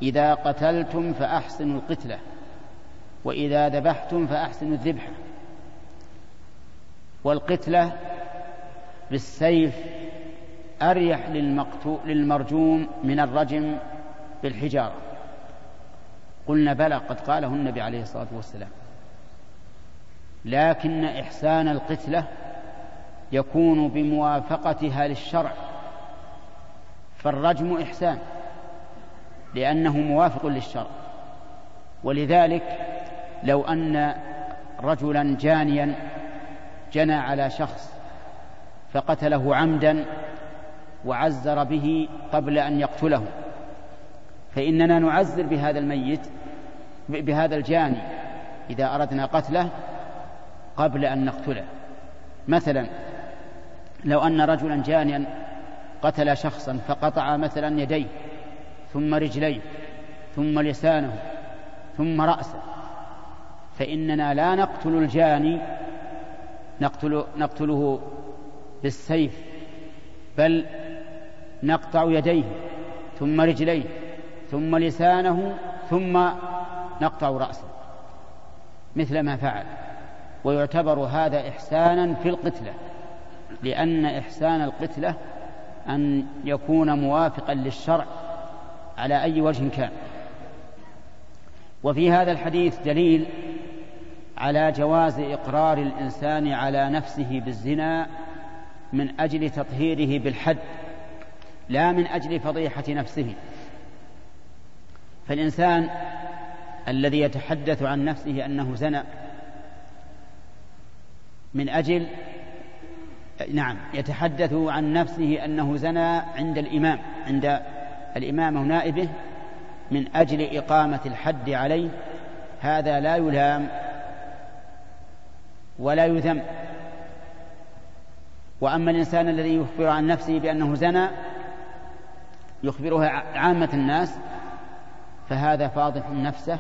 إذا قتلتم فأحسنوا القتلة وإذا ذبحتم فأحسنوا الذبحة. والقتلة بالسيف أريح للمرجوم من الرجم بالحجارة. قلنا بلى قد قاله النبي عليه الصلاة والسلام. لكن إحسان القتلة يكون بموافقتها للشرع. فالرجم إحسان لأنه موافق للشرع. ولذلك لو أن رجلا جانيا جنى على شخص فقتله عمدا وعزر به قبل أن يقتله. فإننا نعزر بهذا الميت بهذا الجاني إذا أردنا قتله قبل أن نقتله. مثلا لو أن رجلا جانيا قتل شخصا فقطع مثلا يديه ثم رجليه ثم لسانه ثم رأسه فإننا لا نقتل الجاني نقتل نقتله بالسيف بل نقطع يديه ثم رجليه ثم لسانه ثم نقطع رأسه. مثل ما فعل. ويعتبر هذا إحسانا في القتلة لأن إحسان القتلة أن يكون موافقا للشرع على أي وجه كان. وفي هذا الحديث دليل على جواز إقرار الإنسان على نفسه بالزنا من أجل تطهيره بالحد لا من أجل فضيحة نفسه. فالإنسان الذي يتحدث عن نفسه أنه زنى من أجل نعم يتحدث عن نفسه أنه زنى عند الإمام عند الإمام ونائبه من أجل إقامة الحد عليه هذا لا يلام ولا يذم. وأما الإنسان الذي يخبر عن نفسه بأنه زنى يخبرها عامة الناس فهذا فاضح نفسه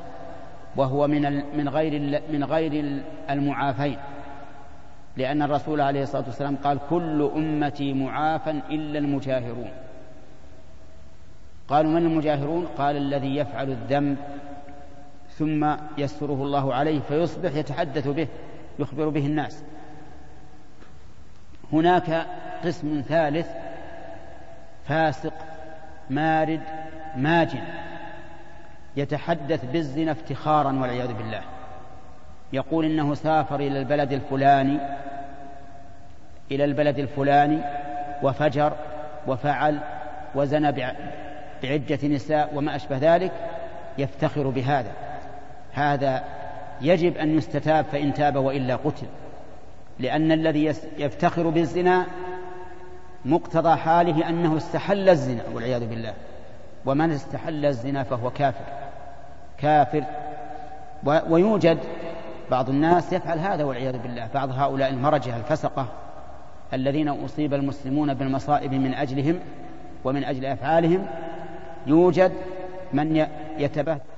وهو من من غير من غير المعافين. لأن الرسول عليه الصلاة والسلام قال كل أمتي معافى إلا المجاهرون. قالوا من المجاهرون؟ قال الذي يفعل الذنب ثم يستره الله عليه فيصبح يتحدث به. يخبر به الناس. هناك قسم ثالث فاسق مارد ماجن يتحدث بالزنا افتخارا والعياذ بالله. يقول إنه سافر إلى البلد الفلاني إلى البلد الفلاني وفجر وفعل وزنى بعدة نساء وما أشبه ذلك يفتخر بهذا. هذا يجب أن يستتاب فإن تاب وإلا قتل. لأن الذي يفتخر بالزنا مقتضى حاله أنه استحل الزنا والعياذ بالله. ومن استحل الزنا فهو كافر. كافر. ويوجد بعض الناس يفعل هذا والعياذ بالله. بعض هؤلاء المرجة الفسقة الذين أصيب المسلمون بالمصائب من أجلهم ومن أجل أفعالهم يوجد من يتبهدل.